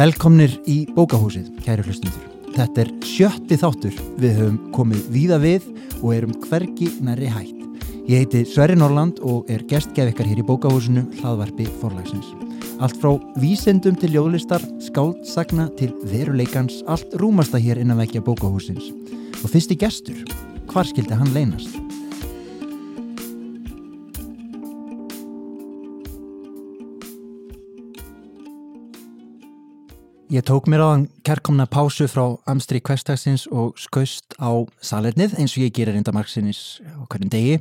Velkomnir í bókahúsið, kæri hlustundur. Þetta er sjötti þáttur. Við höfum komið víða við og erum hvergi næri hætt. Ég heiti Sverri Norland og er gestgefikkar hér í bókahúsinu hlaðvarpi forlagsins. Allt frá vísendum til ljóðlistar, skáldsagna til veruleikans, allt rúmasta hér innan vekja bókahúsins. Og fyrsti gestur, hvar skildi hann leynast? Ég tók mér á hann kærkomna pásu frá Amstri Kvestagsins og skaust á salernið eins og ég gerir reyndamarksinis á hverjum degi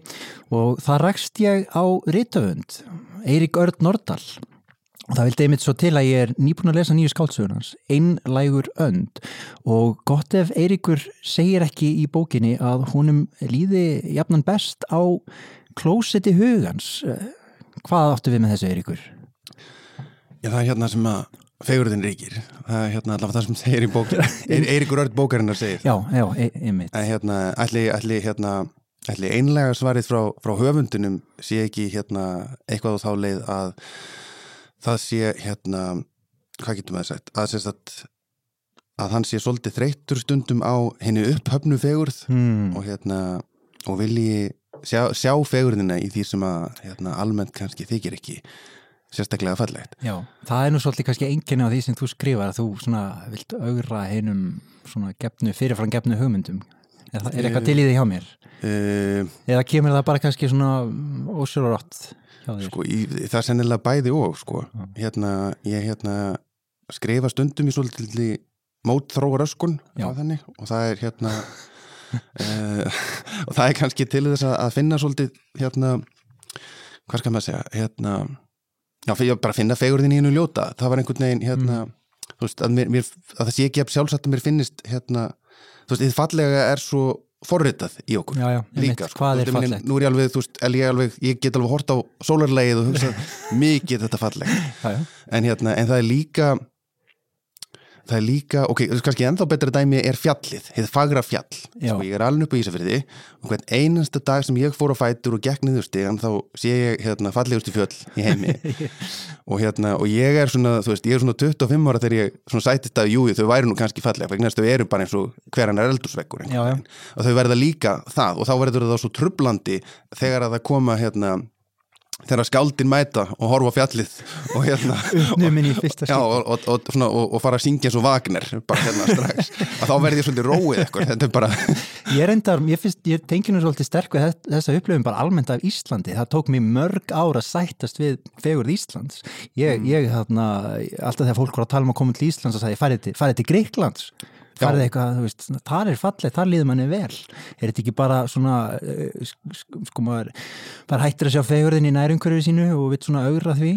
og það rakst ég á rítöfund, Eirik Örd Nordal og það vildi einmitt svo til að ég er nýbúin að lesa nýju skáltsögunans, Einlægur önd og gott ef Eirikur segir ekki í bókinni að húnum líði jafnan best á klósetti hugans. Hvað áttu við með þessu Eirikur? Já, það er hérna sem að fegurðin ríkir. Það er hérna allavega það sem segir í bókinu Eiríkur Örd bókarinnar segir. Já, já, einmitt. Að hérna, ætli, ætli, hérna, ætli einlega svarið frá, frá höfundunum sé ekki hérna eitthvað á þá leið að það sé hérna hvað getur maður sagt? Að, að, að hann sé svolítið þreytur stundum á henni upphöfnu fegurð hmm. og hérna og vilji sjá, sjá fegurðina í því sem að hérna, almennt kannski þykir ekki sérstaklega fallegt. Já, það er nú svolítið kannski enginni á því sem þú skrifar að þú svona vilt augra heinum svona gefnu, fyrirfram gefnu hugmyndum er, er eitthvað til í því hjá mér? Uh, Eða kemur það bara kannski svona ósjólarátt hjá því? Sko, í, það er sennilega bæði og sko, Já. hérna, ég hérna skrifa stundum í svolítið mótþróar öskun þannig, og það er hérna uh, og það er kannski til þess að finna svolítið hérna, hvað skal maður segja hérna Já, ég bara finna fegurðin í hennu ljóta það var einhvern veginn hérna mm. veist, að, mér, mér, að það sé ekki að sjálfsagt að mér finnist hérna, þú veist, þið fallega er svo forritað í okkur já, já, líka, sko. hvað er fallegt? Nú er ég alveg, þú veist, ég, alveg, ég get alveg hort á sólarlegið og hugsa mikið þetta fallegt en, hérna, en það er líka það er líka, ok, kannski ennþá betra dæmi er fjallið, hefur fagra fjall. Sko, ég er alveg upp á Ísafjörði og hvern einasta dag sem ég fór á fætur og gekk niður stig, þá sé ég hérna, fallegusti fjöll í heimi. Og hérna, og ég er svona, þú veist, ég er svona 25 ára þegar ég svona sætist að júi, þau væri nú kannski fallega, vegna þess að þau eru bara eins og hverjan er eldursveggur og þau verða líka það og þá verður það svo trublandi þegar að það koma hérna þegar skáldin mæta og horfa fjallið og hérna og, já, og, og, og fara að syngja eins og Wagner bara hérna strax. Að þá verði ég svolítið róið eitthvað þetta er bara ég reyndar, ég, fyrst, ég tengi nú svolítið sterk við þessa upplöfum bara almennt af Íslandi. Það tók mér mörg ár að sættast við fegurð Íslands. Ég, mm. ég þarna, alltaf þegar fólk voru að tala um að koma til Íslands og sagði farið til, til Greiklands farið eitthvað, veist, þar er fallið, þar líður manni vel. Er þetta ekki bara svona, sko maður, bara hættir að sjá fegurðin í nærumkörðu sínu og vitt svona augra því?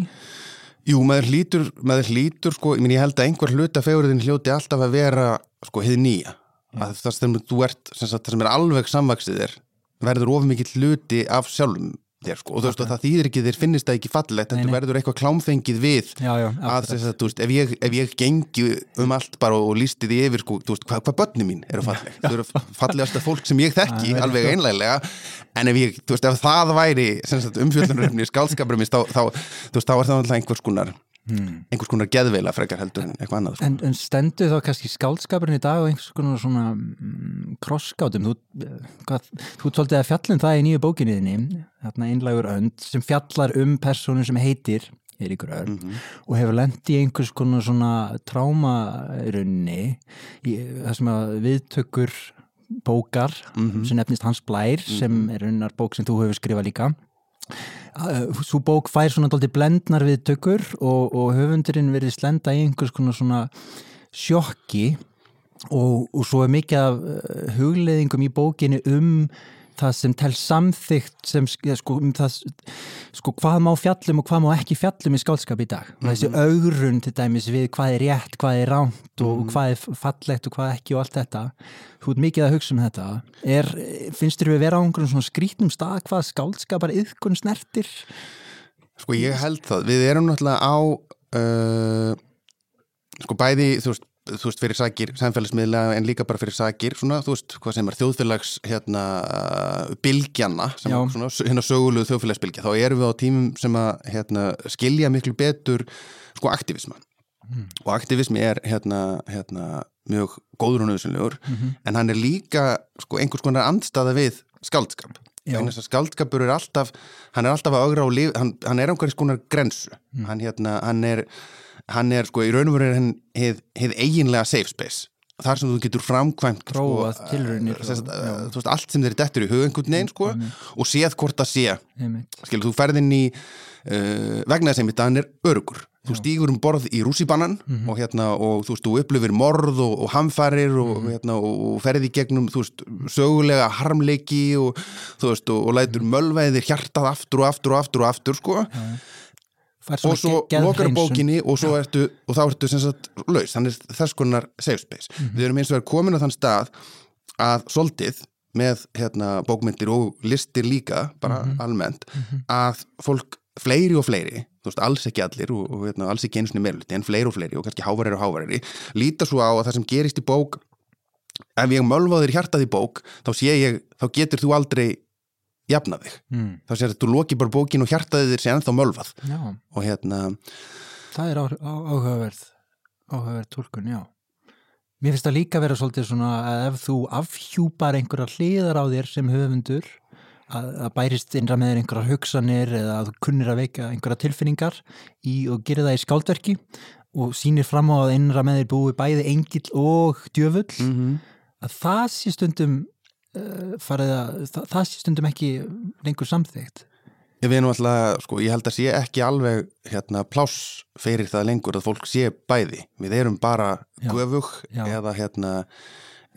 Jú, maður hlýtur, maður hlýtur, sko, ég, minn, ég held að einhver hluta fegurðin hljóti alltaf að vera, sko, hefði nýja. Að það sem þú ert, sem, sagt, það sem er alveg samvaksið er, verður of mikill hluti af sjálfum þér sko. Og þú veist og það þýðir ekki þér finnist það ekki fallegt þetta verður eitthvað klámfengið við já, já, að þess að þú veist ef ég, ef ég gengi um allt bara og lísti því yfir sko þú veist hvað hva börni mín eru falleg? Þau eru fallegasta fólk sem ég þekki alveg einlega en ef ég þú veist ef það væri umfjöldunaröfni skálskapurinn þá, þá, þú veist þá er það alltaf einhvers konar Hmm. einhvers konar geðveila frekar heldur en eitthvað annað sko. En, en stendu þá kannski skáldskapurinn í dag og einhvers konar svona mm, krosskátum þú, hvað, þú tóltið að fjallum það í nýju bókinniðinni þarna einlagur önd sem fjallar um personu sem heitir Eiríkur Örn mm -hmm. og hefur lendið í einhvers konar svona trámarunni það sem að viðtökur bókar mm -hmm. sem nefnist Hans Blær -hmm. sem er unnar bók sem þú hefur skrifað líka Svo bók fær svona doldi blendnar við tökur og, og höfundurinn verið slenda í einhvers konar svona sjokki og, og svo er mikið af eh, hugleðingum í bókinu um það sem tel samþygt sem sko, um það, sko hvað má fjallum og hvað má ekki fjallum í skálskap í dag mm -hmm. þessi mhm. augrun til dæmis við hvað er rétt, hvað er ránt og mm -hmm. hvað er fallegt og hvað ekki og allt þetta þú ert mikið að hugsa um þetta er, finnst þér við vera á einhvern svona skrítnum stað hvað skálskapar yðkun snertir? Sko ég held það, við erum náttúrulega á uh, sko bæði þú veist þú veist, fyrir sakir samfélagsmiðla en líka bara fyrir sakir, svona, þú veist, hvað sem er þjóðfélags, hérna bilgjana, sem er svona, hérna söguluð þjóðfélagsbilgja, þá erum við á tímum sem að, hérna, skilja miklu betur, sko, aktivisma mm. og aktivismi er hérna, hérna mjög góður og nöðsynlegur mm -hmm. en hann er líka sko, einhvers konar andstaða við skaldskap skaldskapur er alltaf hann er alltaf að augra á líf hann, hann er einhvers konar grensu mm. hann, hérna, hann er, hann er sko í raun og veru hann hefð eiginlega safe space. Þar sem þú getur framkvæmt sko, tilrunir, þú veist allt sem þeir dettur í hugengun neinn sko, og séð hvort það sé. Skil, þú ferðin í uh, vegna þess að hann er örugur þú stígur um borð í rússibannan mm -hmm. og, hérna, og þú veist, þú upplifir morð og, og hamfarir og, mm -hmm. hérna, og ferði gegnum, veist, sögulega harmleiki og þú veist, og lætur mölvæðir hjartað aftur og aftur og aftur og aftur, sko. Og svo lokar bókinni og svo ertu, og þá ertu sem sagt laus, þannig þess konar safe space. Mm -hmm. Við erum eins og er komin á þann stað að soldið með hérna bókmyndir og listir líka, bara mhm. almennt, mhm. að fólk fleiri og fleiri þú veist, alls ekki allir og, og veitna, alls ekki eins og meðluti, en fleiri og fleiri og kannski hávarir og hávarir, líta svo á að það sem gerist í bók ef ég mölvaður hjartað í bók, þá sé ég þá getur þú aldrei jafnað þig, mm. þá sér að þú loki bara bókin og hjartaði þér sé ennþá mölvað já. og hérna það er áhugaverð áhugaverð tólkun, já mér finnst það líka vera svolítið svona að ef þú afhjúpar einhverja hliðar á þér sem höfundur að, að bærist innra með einhverjar hugsanir eða að þú kunnir að veika einhverja tilfinningar í og gera það í skáldverki og sínir fram á að innra með þeir búi bæði engil og djöfull mm -hmm. að það sé stundum farið að það, það stundum ekki lengur samþygt Ég veit nú alltaf, sko, ég held að sé ekki alveg hérna pláss fyrir það lengur að fólk sé bæði. Við erum bara göfug eða hérna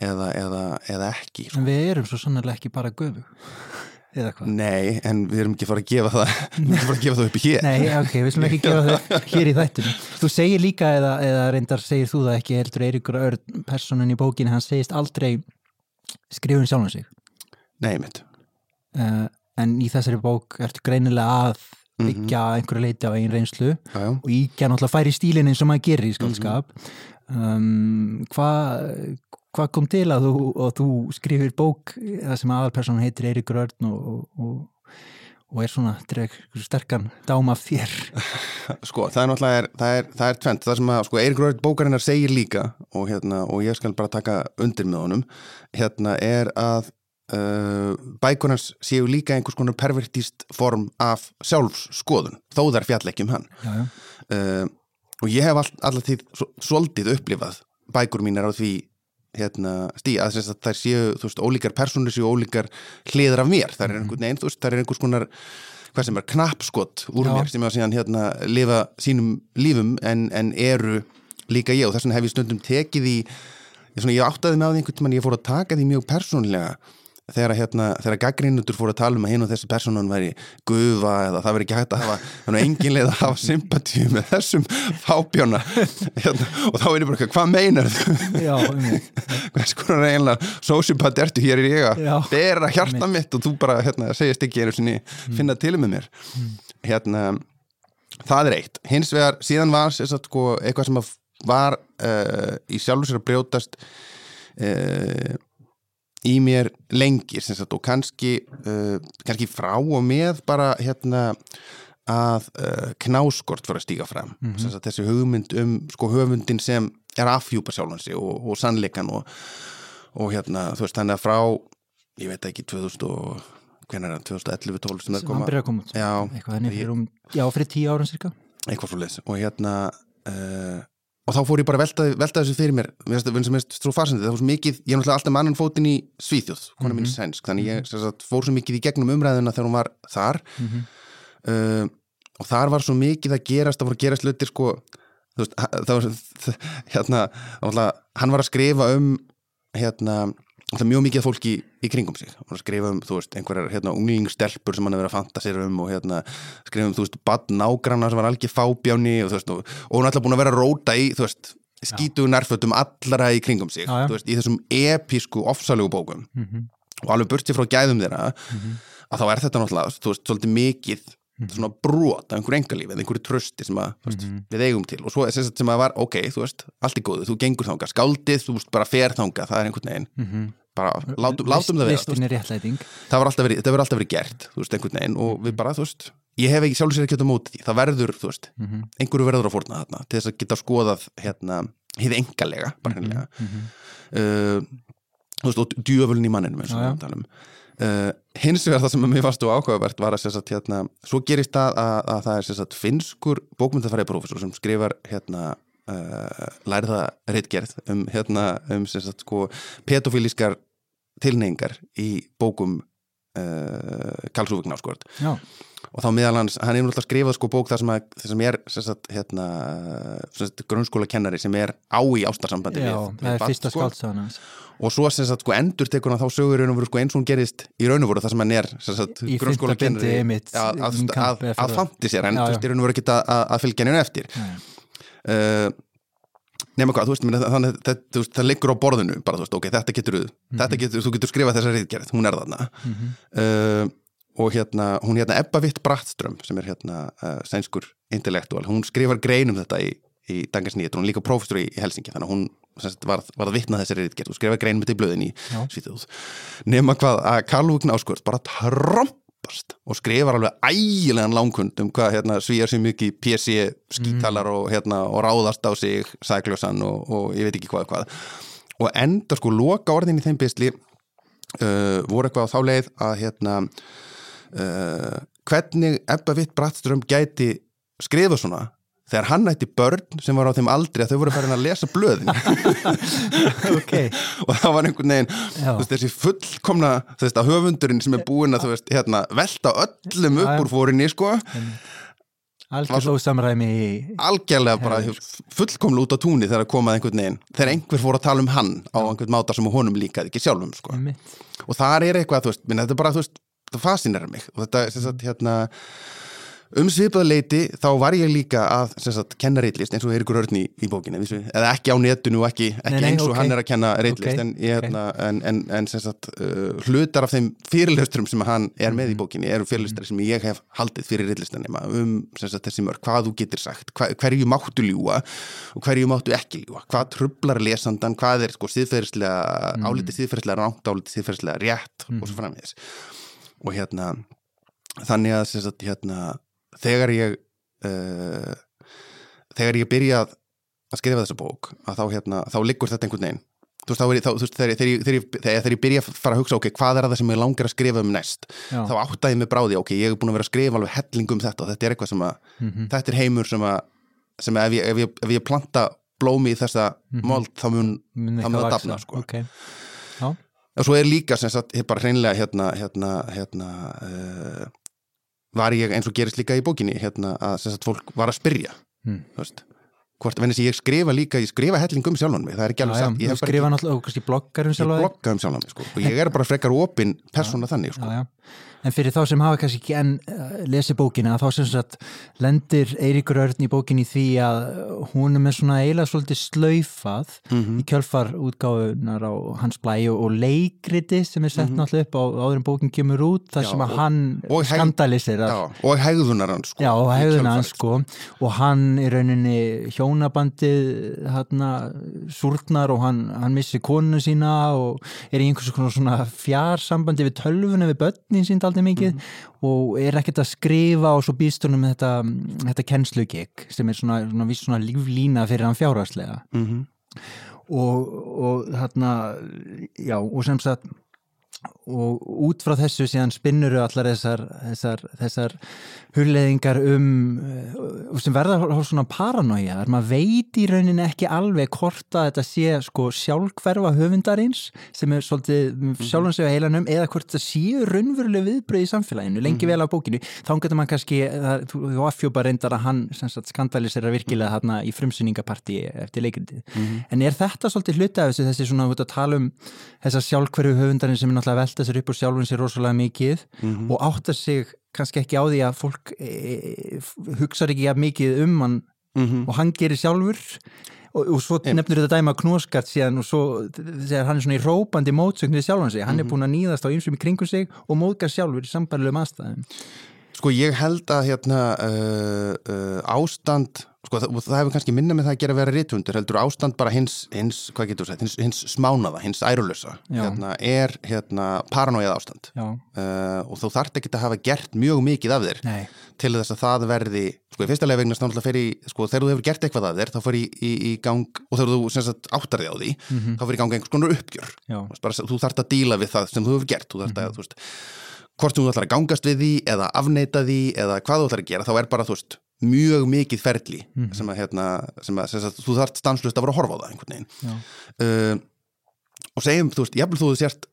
eða, eða, eða ekki. Sko. En við erum svo sannarlega ekki bara göfug eða hvað? Nei, en við erum ekki fara að gefa það við erum fara að gefa það upp í hér Nei, ok, við slum ekki gefa það hér í þættunum Þú segir líka, eða, eða reyndar segir þú það ekki heldur Eiríkur Örn, personin í bókinu hann segist aldrei skrifun sjálfum sig Nei, mitt uh, En í þessari bók ertu greinilega að mhm. byggja mm -hmm. einhverju leiti á einn reynslu já, já. og íkja náttúrulega færi stílinn eins og maður gerir í skálskap mm -hmm. um, Hvað hvað kom til að þú, þú skrifir bók það sem aðalpersonan heitir Eirik Rörn og, og, og er svona sterkan dám af þér. Sko, það er náttúrulega er, það er, það er tvent, það sem að sko, Eirik Rörn bókarinnar segir líka og, hérna, og ég skal bara taka undir með honum hérna er að uh, bækunars séu líka einhvers konar pervertíst form af sjálfsskoðun, þó þar fjalleggjum hann. Já, já. Uh, og ég hef all, alltaf því svolítið upplifað bækur mín er á því hérna, stí, að þess að þær séu veist, ólíkar personur séu ólíkar hliðar af mér, þar er einhvern veginn, þar er einhvers konar hvað sem er knappskott úr Já. mér sem ég á síðan hérna lifa sínum lífum en, en eru líka ég. Og þess vegna hef ég stundum tekið í ég, svona, ég áttaði með á því einhvern tíma en ég fór að taka því mjög persónlega þegar, hérna, þegar gaggrinundur fór að tala um að hinn og þessi personun væri gufa eða það veri ekki hægt að hafa þannig að hafa sympatíu með þessum fábjóna. Hérna, og þá er ég bara, hvað meinar þú? hvað skoður eiginlega sósympati ertu? Hér í ég að bera hjarta mitt og þú bara hérna, segist ekki einu sinni, mm. finna til með mér. Mm. hérna það er eitt, hins vegar síðan var sagt, sko, eitthvað sem var uh, í sjálfur sér að brjótast uh, í mér lengir sagt, og kannski, uh, kannski frá og með bara hérna að uh, knáskort fyrir að stíga fram. Mm -hmm. sagt, þessi hugmynd um sko höfundin sem er afhjúpa sjálfansi og, og sannleikan og, og hérna þú veist þannig að frá ég veit ekki 2000 og hvernig er það 2011-12 sem það koma, já, eitthvað fyrir, um, já, fyrir tíu árum cirka eitthvað svo leiðs og hérna uh, og þá fór ég bara að velta, velta þessu fyrir mér við sem er svo farsandi, það fór svo mikið ég er náttúrulega alltaf mannan fótinn í Svíþjóð konar mín mm -hmm. sænsk, þannig ég mhm. sagt, fór svo mikið í gegnum umræðuna þegar hún var þar mm -hmm. uh, og þar var svo mikið að gerast, það voru að gerast lutir sko, veist, það var hérna, hann var að skrifa um hérna er mjög mikið fólki í, í kringum sig og skrifa um, þú veist, einhverjar hérna, unglingstelpur sem hann hefur verið að fanta sér um og hérna, skrifa um, þú veist, badn ágrannar sem var algjör fábjáni og þú veist, og, og hún er alltaf búin að vera að róta í, þú veist skítuðu nærfötum allara í kringum sig já, já. Veist, í þessum episku, ofsalegu bókum mm -hmm. og alveg burtið frá gæðum þeirra mm -hmm. að þá er þetta náttúrulega, þú veist, svolítið mikið mm -hmm. svona brot af einhverju engalífi eða einhverju trösti sem að, mm -hmm. við eigum til. Og svo er þess að sem að var, ok, þú veist, allt er góðu þú gengur þánga, skáldið, þú veist, bara fer þánga það er einhvern veginn, mm -hmm. bara látum, látum það vera, það var alltaf verið, gert þú veist, einhvern veginn. Og við bara, þú veist ég hef ekki sjálfsögur ekki átt á móti því, það verður, þú veist -hmm. einhverju verður að fórna þarna til þess að geta skoðað hérna, hið engalega bara hennilega -hmm. uh, þú veist, og djöfulin í manninum uh, hins vegar það sem mér fannst og áhugavert var að satt, hérna, svo gerist það að, að það er satt, finskur bókmyndafæri prófessor sem skrifar hérna uh, lærða reitgerð um, hérna, um satt, sko, pedofílískar tilneyingar í bókum uh, Karlsúfugn áskort Já, og þá meðal hans, hann er náttúrulega skrifað sko bók þar sem, að, þar sem er sagt, hérna, sagt, grunnskóla kennari sem er á í ástarsambandi já við, það er fyrsta sko. skáltsagan hans og svo sem sagt, sko, endur tekur hann þá sögur sko, eins og hún gerist í raun og veru þar sem hann er sem sagt, Í grunnskóla einmitt, að, að, að, að, fanti sér en í raun og veru ekki að, fylgja henni eftir. Uh, nema hvað, þú veist, minna, þannig, það, veist, það liggur á borðinu bara, þú veist, ok, þetta getur, Mhm. þetta getur þú getur skrifað þessa reyðgerð, hún er þarna. Mhm. uh, og hérna hún hérna Ebba Witt Brattström sem er hérna uh, sænskur intellektual, hún skrifar grein um þetta í, í Dagens Nýtt, hún er líka prófestur í, í Helsingi, þannig að hún sagt, var, var að vitna þessari reyðgerð og skrifa grein með til blöðin í. Svíþjóð. Nema hvað að Karlvugn Áskvört bara trompast og skrifar alveg ægilegan langkund um hvað hérna, svíjar sér mikið í PC skítalar og, hérna, og ráðast á sig sækljósan og, og ég veit ekki hvað hvað. Og enda sko loka orðin í þeim bysli uh, voru eitthvað á þá leið að hérna uh, hvernig Ebba Witt Brattström gæti skrifa svona þegar hann ætti börn sem var á þeim aldri að þau voru farin að lesa blöðin. Ok, og það var einhvern veginn veist, þessi fullkomna að höfundurinn sem er búinn að veist, hérna, velta öllum upp úr fórinni sko, algjörð ósamræmi algjörlega bara fullkomlega út á túnni þegar komað einhvern veginn þegar einhver fór að tala um hann á einhvern máta sem honum líkaði ekki sjálfum sko. og þar er eitthvað, veist, minna, þetta er bara það fascinerar mig. Og þetta, sagt, hérna um svipað leiti þá var ég líka að sagt, kenna reitlist eins og Eirikur Örn í, í bókinni vissu, eða ekki á netinu og ekki, ekki Nei, nei, eins og ok. hann er að kenna reitlist Ok, en, hérna, en, en, en sem sagt, uh, hlutar af þeim fyrirlestrum sem hann er með í Mhm. bókinni eru fyrirlestrar sem ég hef haldið fyrir reitlistanema um sagt, þessi mörg, hvað þú getur sagt hva, hverju máttu ljúa og hverju máttu ekki ljúa, hvað trublar lesandan hvað er sko síðferðislega Mhm. álítið síðferðislega ránt, álítið síðferðislega rétt og svo framvegis og hérna þannig að sagt, hérna, þegar ég uh, þegar ég byrjað að skrifa þessa bók að þá, hérna, þá liggur þetta einhvern veginn þú veist, er þá, þú veist þegar, þegar, þegar, ég- þegar, ég byrja að fara að hugsa ok, hvað er það sem ég langar að skrifa um næst Já. þá áttaði ég mig bráði, ok, ég er búin að vera að skrifa alveg helling um þetta og þetta er eitthvað sem að Mhm. þetta er heimur sem að, sem að ef, ég, ef, ég, ef ég planta blómi í þessa mold þá mun, Mun það vaxa. dafna sko. Ok, já, og svo er líka sem sagt, bara hreinlega hérna, hérna, hérna uh, var ég eins og gerist líka í bókinni hérna að sagt, fólk var að spyrja veist hvort, venni sem ég skrifa líka, ég skrifa helling um sjálfan mig, það er ekki alveg satt ég skrifa ekki, náttúrulega og kannski bloggar um ég blogga um sjálfan mig sko. og ég er bara frekar opinn persóna þannig sko. já, já. En fyrir þá sem hafa kannski ekki enn uh, lesi bókina, þá sem sagt lendir Eiríkur Örn í bókinni í því að hún er með svona eiginlega svolítið slaufað Mhm. í kjölfar útgáfunar á hans blæ og, leikriti sem er sett náttúrulega upp á áður en bókin kemur út þar. Já, sem að og- hann skandaliserar Já, og hegðunar hans sko, Já, og í kjölfarið, hans sko og hann í rauninni hjónabandið hérna súrnar og hann, hann missi konuna sína og er í einhvers konar svona fjarsambandi við tölvuna við börnin sín aldrei mikið Mhm. og er ekkert að skrifa og svo býst hún með þetta, þetta kennslugik sem er svona, svona, svona líflína fyrir hann fjárhagslega Mhm. og, og hérna og sem sagt og út frá þessu síðan spinnuru allar þessar, þessar, þessar hulleðingar um uh, sem verða á svona paranoia þar maður veit í rauninni ekki alveg hvort að þetta sé sko sjálfhverfa höfundarins sem er svolítið sjálfan sig á heilanum eða hvort þetta séu raunveruleg viðbröð í samfélaginu lengi vel á bókinu þá getur maður kannski, það, þú, affjópa reyndar að hann skandalisera virkilega þarna í frumsynningapartí eftir leikritið. En er þetta svolítið hluti af þessu þessi svona, að tala um þessa sjálfhverju höfundarinn sem er náttúrulega að velta sér upp úr sjálfun sér rosalega mikið og áttar sig kannski ekki á því að fólk e, e, hugsaður ekki mikið um hann Mhm. og hann gerir sjálfur. Og, og svo nefnir þetta dæma knóskart síðan og svo þegar hann er svona í rópandi mótsögn við sjálfan sig, hann er búin að nýðast á ýmsum í kringum sig og móðgar sjálfur í sambarlegum aðstæðum Sko ég held að hérna uh, uh, ástand sko það, það hefur kannski minna með það að gera að vera rítvundur heldur ástand bara hins, hins hvað getur þú sagt, hins, hins smánaða, hins ærulösa hérna, er hérna paranóið ástand uh, og þú þart ekki að hafa gert mjög mikið af þér Nei. til þess að það verði sko í fyrsta vegna snáttúrulega fer í sko þegar þú hefur gert eitthvað af þér þá fer í, í, í gang og þegar þú sem sagt áttar þig á því mm -hmm. þá fer í gang einhvers konar uppgjör bara, þú þart að díla við það sem þú hefur gert þú þart að, mm -hmm. þú veist hvort þú ætlar að gangast við því eða afneita því eða hvað þú ætlar að gera þá er bara þú veist mjög mikið ferli mm sem að, hérna, sem að, sem að þú þarft stanslust að vera að horfa á það einhvern veginn. Uh, og segjum þú veist, jafnvel þú sért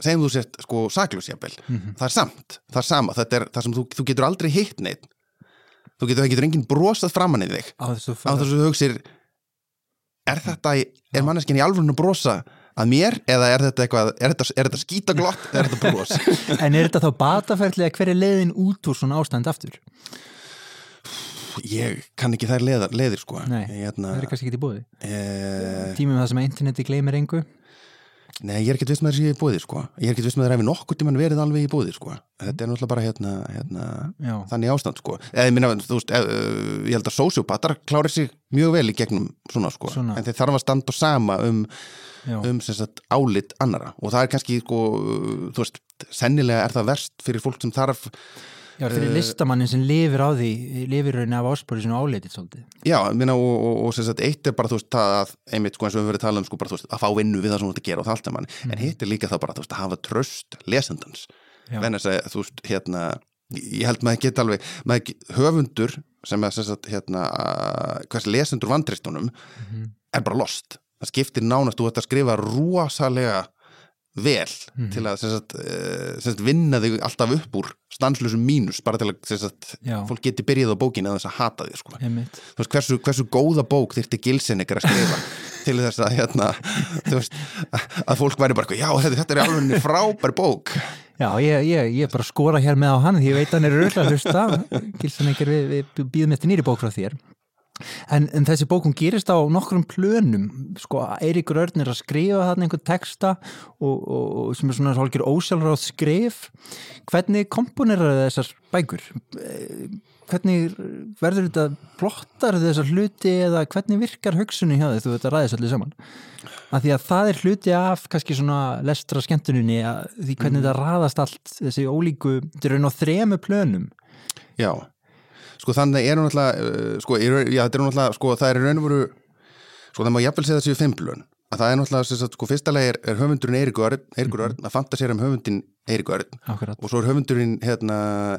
segjum þú sért sko saklus jafnvel mm -hmm. það er samt, það er sama það er það sem þú, þú getur aldrei hitt neitt þú getur, getur enginn brosað framann í þig. Á þess að þú hugsir er þetta, er manneskin í alvörinu brosa að mér eða er þetta eitthvað er þetta, er þetta skítaglott eða er þetta bros? En er þetta þá bataferðlega hver er leiðin út úr svona ástand aftur? Ég kann ekki þær leiðar, leiðir sko. Nei, hérna, það er kannski ekki í bóði e... Tímum það sem interneti gleymir engu. Nei, ég er ekkert viss með þessi í bóði sko. Ég er ekkert viss með það ef nokkur tíman verið alveg í bóði sko. Þetta er náttúrulega bara hérna, hérna þannig ástand sko. Eða, ég, minna, veist, eð, ég held að sociopatar klári sig mjög vel í gegnum svona sko. Svona. En þeir þarf að standa sama um, um sagt, álit annara og það er kannski sko, þú veist, sennilega er það verst fyrir fólk sem þarf Já, fyrir uh, listamannin sem lifir á því lifir rauninni af áspórið sinu áleitið svolítið. Já, minna, og, og, og sagt, eitt er bara þú veist, það að, einmitt, sko eins og við höfum verið að tala um, sko, bara þú veist, að fá vinnu við það sem þú ert að gera og það allt er manni, mm. en hitt er líka það bara, þú veist, að hafa tröst lesendans venn að þú veist, hérna ég held maður geta alveg, maður höfundur sem er, sem sagt, hérna hvers lesendur vandristunum mm er bara lost, það skiptir nánast þú ert að skrifa rosalega vel mm til að sagt, sagt, vinna þig alltaf upp úr stanslusum mínus bara til að sagt, fólk geti byrjað á bókinu að þess að hata þig sko. veist, hversu, hversu góða bók þyrti Gilsen ekkert að skrifa til þess að hérna, veist, að fólk væri bara já þetta, þetta er alveg frábær bók. Já ég, er bara að skora hér með á hann því ég veit að hann er röglega að hlusta. Gilsen ekkert við, við býðum eftir nýri bók frá þér En, en þessi bókum gerist á nokkrum plönum. Sko, Eiríkur Örn er að skrifa þarna einhvern texta og, og, og sem er svona hálfur ósjálfráð skrif hvernig komponerar þessar bækur? Hvernig verður þetta blottar þessar hluti eða hvernig virkar hugsunni hjá þið þú veit að ræðis allir saman. Að því að það er hluti af kannski svona lestra skemmtuninni því hvernig mm. þetta ræðast allt þessi ólíku, þetta er raun á þremu plönum. Já sko þannig er hún alltaf uh, sko, já, þetta er hún alltaf, sko það er raun og veru sko það má jafnvel segja þessi fimmblun að það er náttúrulega, sko fyrsta leið er, er höfundurinn Eirikur Örn, Eirikur Örn að fantasera um höfundin Eirikur Örn. Og svo er höfundurinn hérna,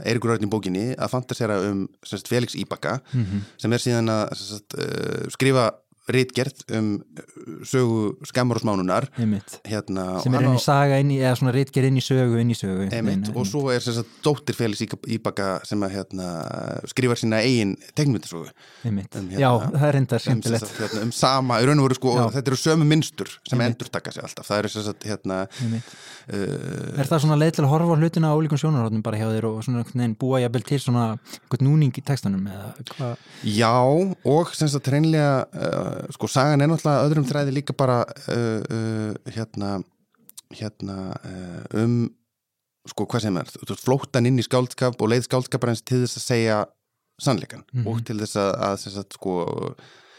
Eirikur Örn í bókinni að fantasera um sagt, Felix Íbaka mm -hmm. sem er síðan að sagt, uh, skrifa rítgerð um uh, sögu skammar og smánunar hérna, sem er einnig saga inn í eða svona rítgerð inn í sögu, inn í sögu einmitt, og svo er þess að dóttir Félix Íbaka sem að hérna, skrifar sína eigin tegnmyndisögu um, hérna, Já, það er enda skemmtilegt. um, um sama, í raun og veru sko þetta eru sömu minnstur sem endur taka sig alltaf. Það eru þess að hérna uh, Er það svona leið til að horfa hlutina á ólíkum sjónarhóttum bara hjá þér og svona nein, búa jafnvel til svona núning í textanum Já, og sem sagt reynlega uh, sko sagan er náttúrulega öðrum þræði líka bara uh, uh, hérna hérna uh, um sko hvað sem er, flóttan inn í skáldskap og leið skáldskaparins til þess að segja sannleikan mm -hmm. og til þess að, að, að sko,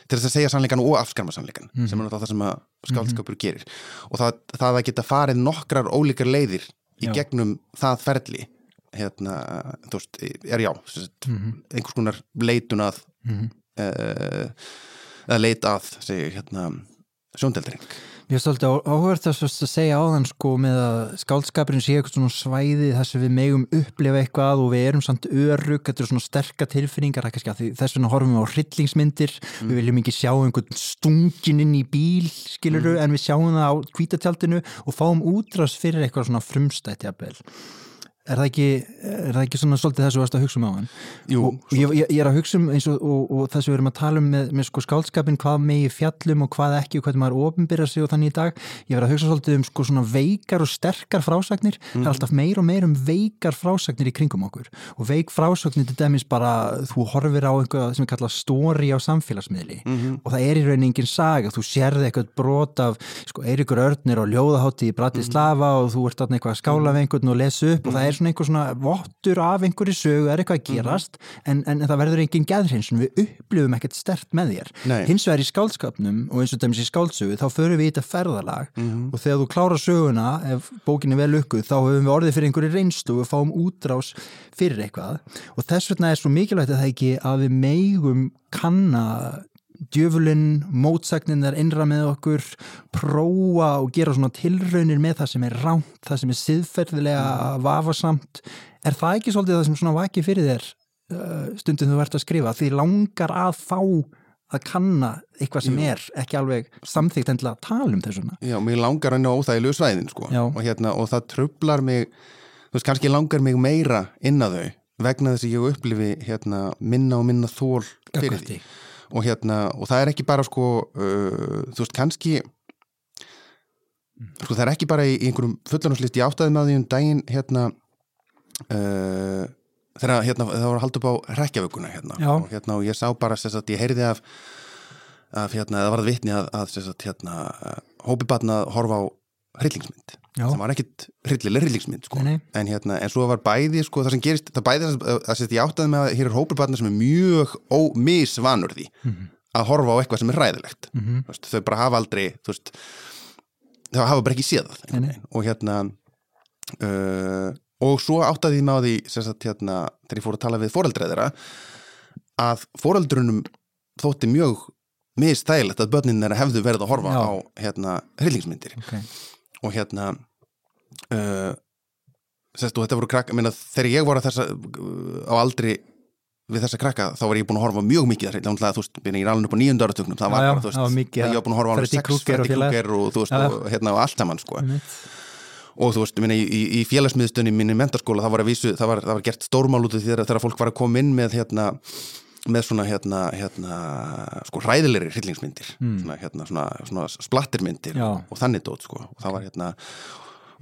til þess að segja sannleikan og afskarma sannleikan mm -hmm. sem er náttúrulega það sem að skáldskapur mm -hmm. gerir og það, það að geta farið nokkrar ólíkar leiðir í já. gegnum það ferli hérna, þú veist, er já mhm. einhvers konar leitun að uh, að leita að segja, hérna, sjóndeldring Ég er svolítið áhverð þess að segja á þann sko með að skáldskapurinn sé eitthvað svona svæði þess að við megum upplefa eitthvað og við erum samt örug, þetta eru svona sterka tilfinningar þess vegna horfum við á hryllingsmyndir mm. við viljum ekki sjá einhvern stungin inn í bíl, skiluru mm. en við sjáum það á kvítatjaldinu og fáum útráðs fyrir eitthvað svona frumstætt jafnvel Er það ekki, er það ekki svona svolítið þessu að hugsa um á hann? Jú. Ég, ég, ég er að hugsa um eins og, og, og þess að við erum að tala um með, með sko skálskapin hvað megi fjallum og hvað ekki og hvað maður ofinbyrja sig og þannig í dag. Ég er að hugsa svolítið um sko svona veikar og sterkar frásagnir. Mm. Það er mhm. alltaf meir og meir um veikar frásagnir í kringum okkur. Og veik frásagnir til dæmis bara þú horfir á einhvað sem er kallað stóri á samfélagsmiðli mm -hmm. og það er í raunin engin saga. Þú sérði eitthvað brot af sko Eirikur Örnir og Ljóðahátti í Bratislava mm -hmm. og þú ert alltaf eitthvað að skála svona einhver svona vottur af einhverju sögu, er eitthvað að Mhm. gerast en, en, en það verður engin geðhreinsun við upplifum ekkert stert með þér Nei. hins vegar í skálskapnum og eins og dæmis í skáldsögu þá förum við í þetta ferðalag Mhm. og þegar þú klárar söguna ef bókin er vel lukkuð þá höfum við orðið fyrir einhverju reynslu og við fáum útrás fyrir eitthvað og þess vegna er svo mikilvægt að það ekki að við megum kanna djöfulinn, mótsagninnar innra með okkur, prófa og gera svona tilraunir með það sem er rámt, það sem er siðferðilega vafasamt. Er það ekki svolítið það sem svona vaki fyrir þér uh, stundum þú ert að skrifa? Því langar að fá að kanna eitthvað sem er ekki alveg samþygt endilega að tala um þessuna. Já, mér langar hann á óþægilegu svæðin sko. Já. og, hérna, og það trublar mig þú veist, kannski langar mig meira inn að þau vegna þess að ég upplifi hérna, minna og minna þól fyrir því. Og, hérna, og það er ekki bara sko, uh, þú veist, kannski sko, það er ekki bara í, í einhverjum fullanarslist ég áttaði með því um daginn hérna uh, þegar hérna, það var að halda upp á rekjavökunna hérna, og, hérna, og ég sá bara sem sagt, ég heyrði af, af hérna, það varð vitni að, að sagt, hérna, hópi batna að horfa á hryllingsmynd Já. sem var ekkit hryllileg hryllingsmynd sko. En, hérna, en svo var bæði sko, það sem gerist, það bæði að, að ég áttaði með að hér er hópi batna sem er mjög ómisvanur því Mhm. að horfa á eitthvað sem er ræðilegt Mhm. Þú veist, þau bara hafa aldrei veist, þau hafa bara ekki séð það og hérna uh, og svo áttaði með á því sagt, hérna, þegar ég fór að tala við foreldræðira að foreldrunum þótti mjög mistægilegt að börnin þeirra hefðu verið að horfa Já. á hérna, hryllingsmyndir Ok. Og hérna uh, sérst, og þetta voru krakka minna, þegar ég að þessa á aldri við þessa krakka þá var ég búin að horfa mjög mikið að hryllingsmyndir þú veist, ég er alveg upp á nýjönda áratögnum það var Já, bara, þú veist, það var mikið ég var búin að horfa á alveg Freddy sex Krueger og Freddy félagar. Krueger og, þú veist, Já. og, hérna, og allt saman sko. Einmitt. og þú veist, minna, í, í, félagsmiðstunni minni mentaskóla, það var, að vísu, það var, það var gert stórmál út af því þegar fólk var að koma inn með hérna, með svona hérna, hérna sko hræðilegri hryllingsmyndir. Svona, hérna, svona, svona splattermyndir Já. og þannig dót sko. Og það var hérna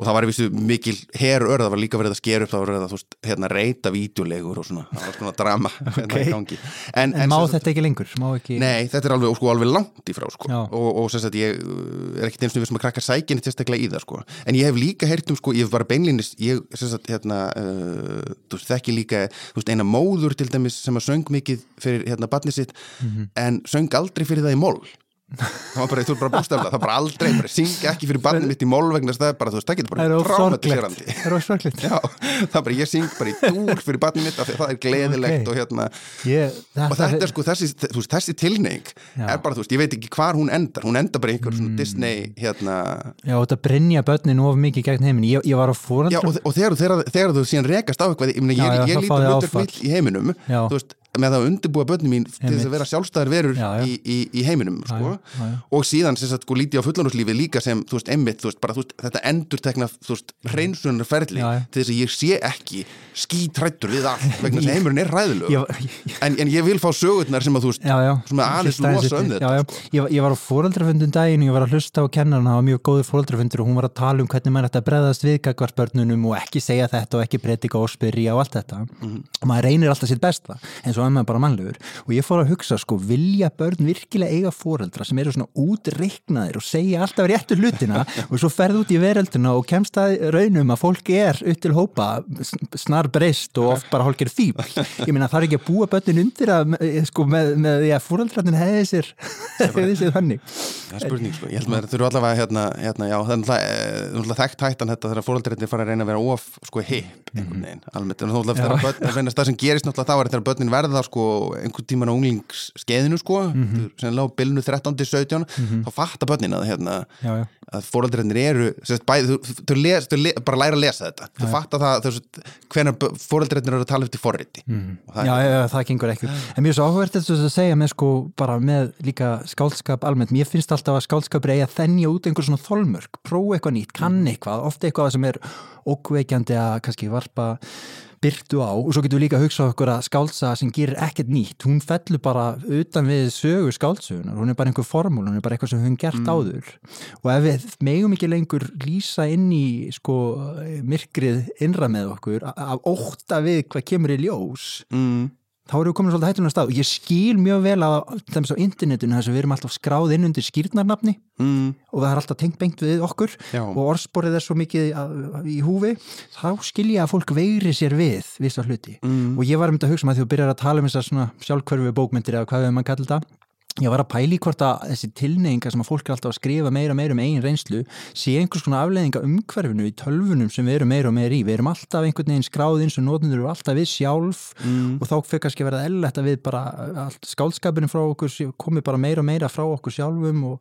og það var í vissu mikil herör, það var líka verið að skera upp það var verið að veist, hérna reyta vídeolegur og svona, það var svona drama hérna Ok. í gangi en, En má sem sagt- þetta ekki lengur? Ekki... Nei, þetta er alveg, sko, alveg langt í frá sko. Og, og sem sagt ég uh, er ekkert eins og við sem að krakka sækinni sérstaklega í það sko. en ég hef líka heyrt um, sko, ég hef bara beinlínis ég, sem sagt, hérna uh, þú veist, þekki líka, þú veist, eina móður til dæmis sem að söng mikið fyrir hérna barnið sitt, Mhm. en söng aldrei fyrir það í mól það var bara, þú er bara bústaflega, það var bara aldrei, bara syngja ekki fyrir barnið mitt í mól vegna það er bara, þú veist, það getur er bara ósorglegt. traumatiserandi. Það er ósorglegt. Já, það er bara, ég syng bara í dúr fyrir barnið mitt af því að það er gleðilegt Ok. og hérna Ég, og þetta er sko þessi, veist, þessi tilneing Já. er bara, þú veist, ég veit ekki hvar hún endar hún endar bara einhver svona Disney hérna, Já, þetta brinja börnin of mikið gegn heimin. Ég, ég var á já, fóraldrum. og, og þegar, þegar, þegar þú síðan rekast á eitthvað, ég, Já, ég, já, ég líti með að undirbúa börnum mín til þess að vera sjálfstæðar verur Já, já. Í, í, í heiminum, sko já, og síðan, sem sagt, sko, líti á fullanúslífi líka sem, þú veist, emmitt, þú veist, bara, þú veist, þetta endur tekna, þú veist, hreinsunarferli Já, já. til þess að ég sé ekki skítrættur við allt, vegna þess að heimurinn er ég, en, en ég vil fá sögurnar sem að, þú veist, já. Svona aðeins losa um þetta, já. Ég, ég var á fóreldrafundum daginn og ég var að hlusta á kennarinn, það var mjög góður fóreldrafundur og hún var að tala um hvernig maður ætti að breðast við gagvart börnunum og ekki segja þetta og ekki predika og spyrja og allt þetta og maður reynir alltaf sitt besta eins og emma bara mannlegur og ég fór að hugsa sko, vilja börn virkilega eiga fóreldra sem eru svona útreiknaðir og segja alltaf réttu hlutina og svo ferð út í veröldina og kemst að raunum að fólk er upp til hópa snar breyst og oft bara hálkir fíbl ég meina það er ekki að búa börnin undir að eh, sko, með, með því að fóreldrarnir hefði sér hefði sér þannig. Það er spurning, sko. Ég held það þurfu allavega hérna, hérna, já, það er náttúrulega, eh, náttúrulega þekkt hættan þetta þegar fóröldrættir fara að reyna að vera of, sko, hip einhvern veginn, almennt, en náttúrulega þegar börn, það sem gerist náttúrulega þá er þegar börnin verða, sko, einhvern tíman á unglingsskeiðinu, sko, sem lág bilnu 13-17, þá fattar börnin að, hérna, já, já. að fóröldrættir eru, sérst, bæði, þú, þú, les, þú le, bara læra að lesa þetta, þú fattar það, hvenær fóröldrættir eru að tala eftir forriti, og það Já, já, það gengur ekki. En mjög svo áhugavert þetta að segja með sko bara með líka skáldskap almennt. Mér finnst alltaf að skáldskapur eigi að þennja út einhver svona þolmörk, prófa eitthvað nýtt kann eitthvað, ofta eitthvað sem er ókveikjandi að kannski varpa byrtu á og svo getum við líka að hugsa okkur að skáldsa sem gerir ekkert nýtt hún fellur bara utan við sögu skáldsögunar, hún er bara einhver formúl hún er bara eitthvað sem höfum gert áður. Og ef við megum ekki lengur lýsa inn í sko myrkrið innra með okkur af ótta við hvað kemur í ljós mm, þá erum við komin svolítið hættunar stað. Og ég skil mjög vel að þess á internetinu þess að við erum alltaf skráð inn undir skýrnarnafni mm, og það er alltaf tengt bengt við okkur Já. og orðsporið er svo mikið að- í húfi þá skil ég að fólk veiri sér við vissa hluti. Mm, og ég var um þetta að hugsa um að því þú byrjar að tala um þessar svona sjálfkörfi bókmyndir eða hvað við mann kallar þetta ég var að pæli hvort að þessi tilneyinga sem að fólk er alltaf að skrifa meira og meira um eigin reynslu sé einhvers konar afleiðinga umhverfinu í tölvunum sem við erum meira og meira í. Við erum alltaf einhvern veginn skráð eins og nótundur eru alltaf við sjálf mm, og þá fyrir kannski að vera ellett að við bara allt skálskapurinn frá okkur sé- komi bara meira og meira frá okkur sjálfum og,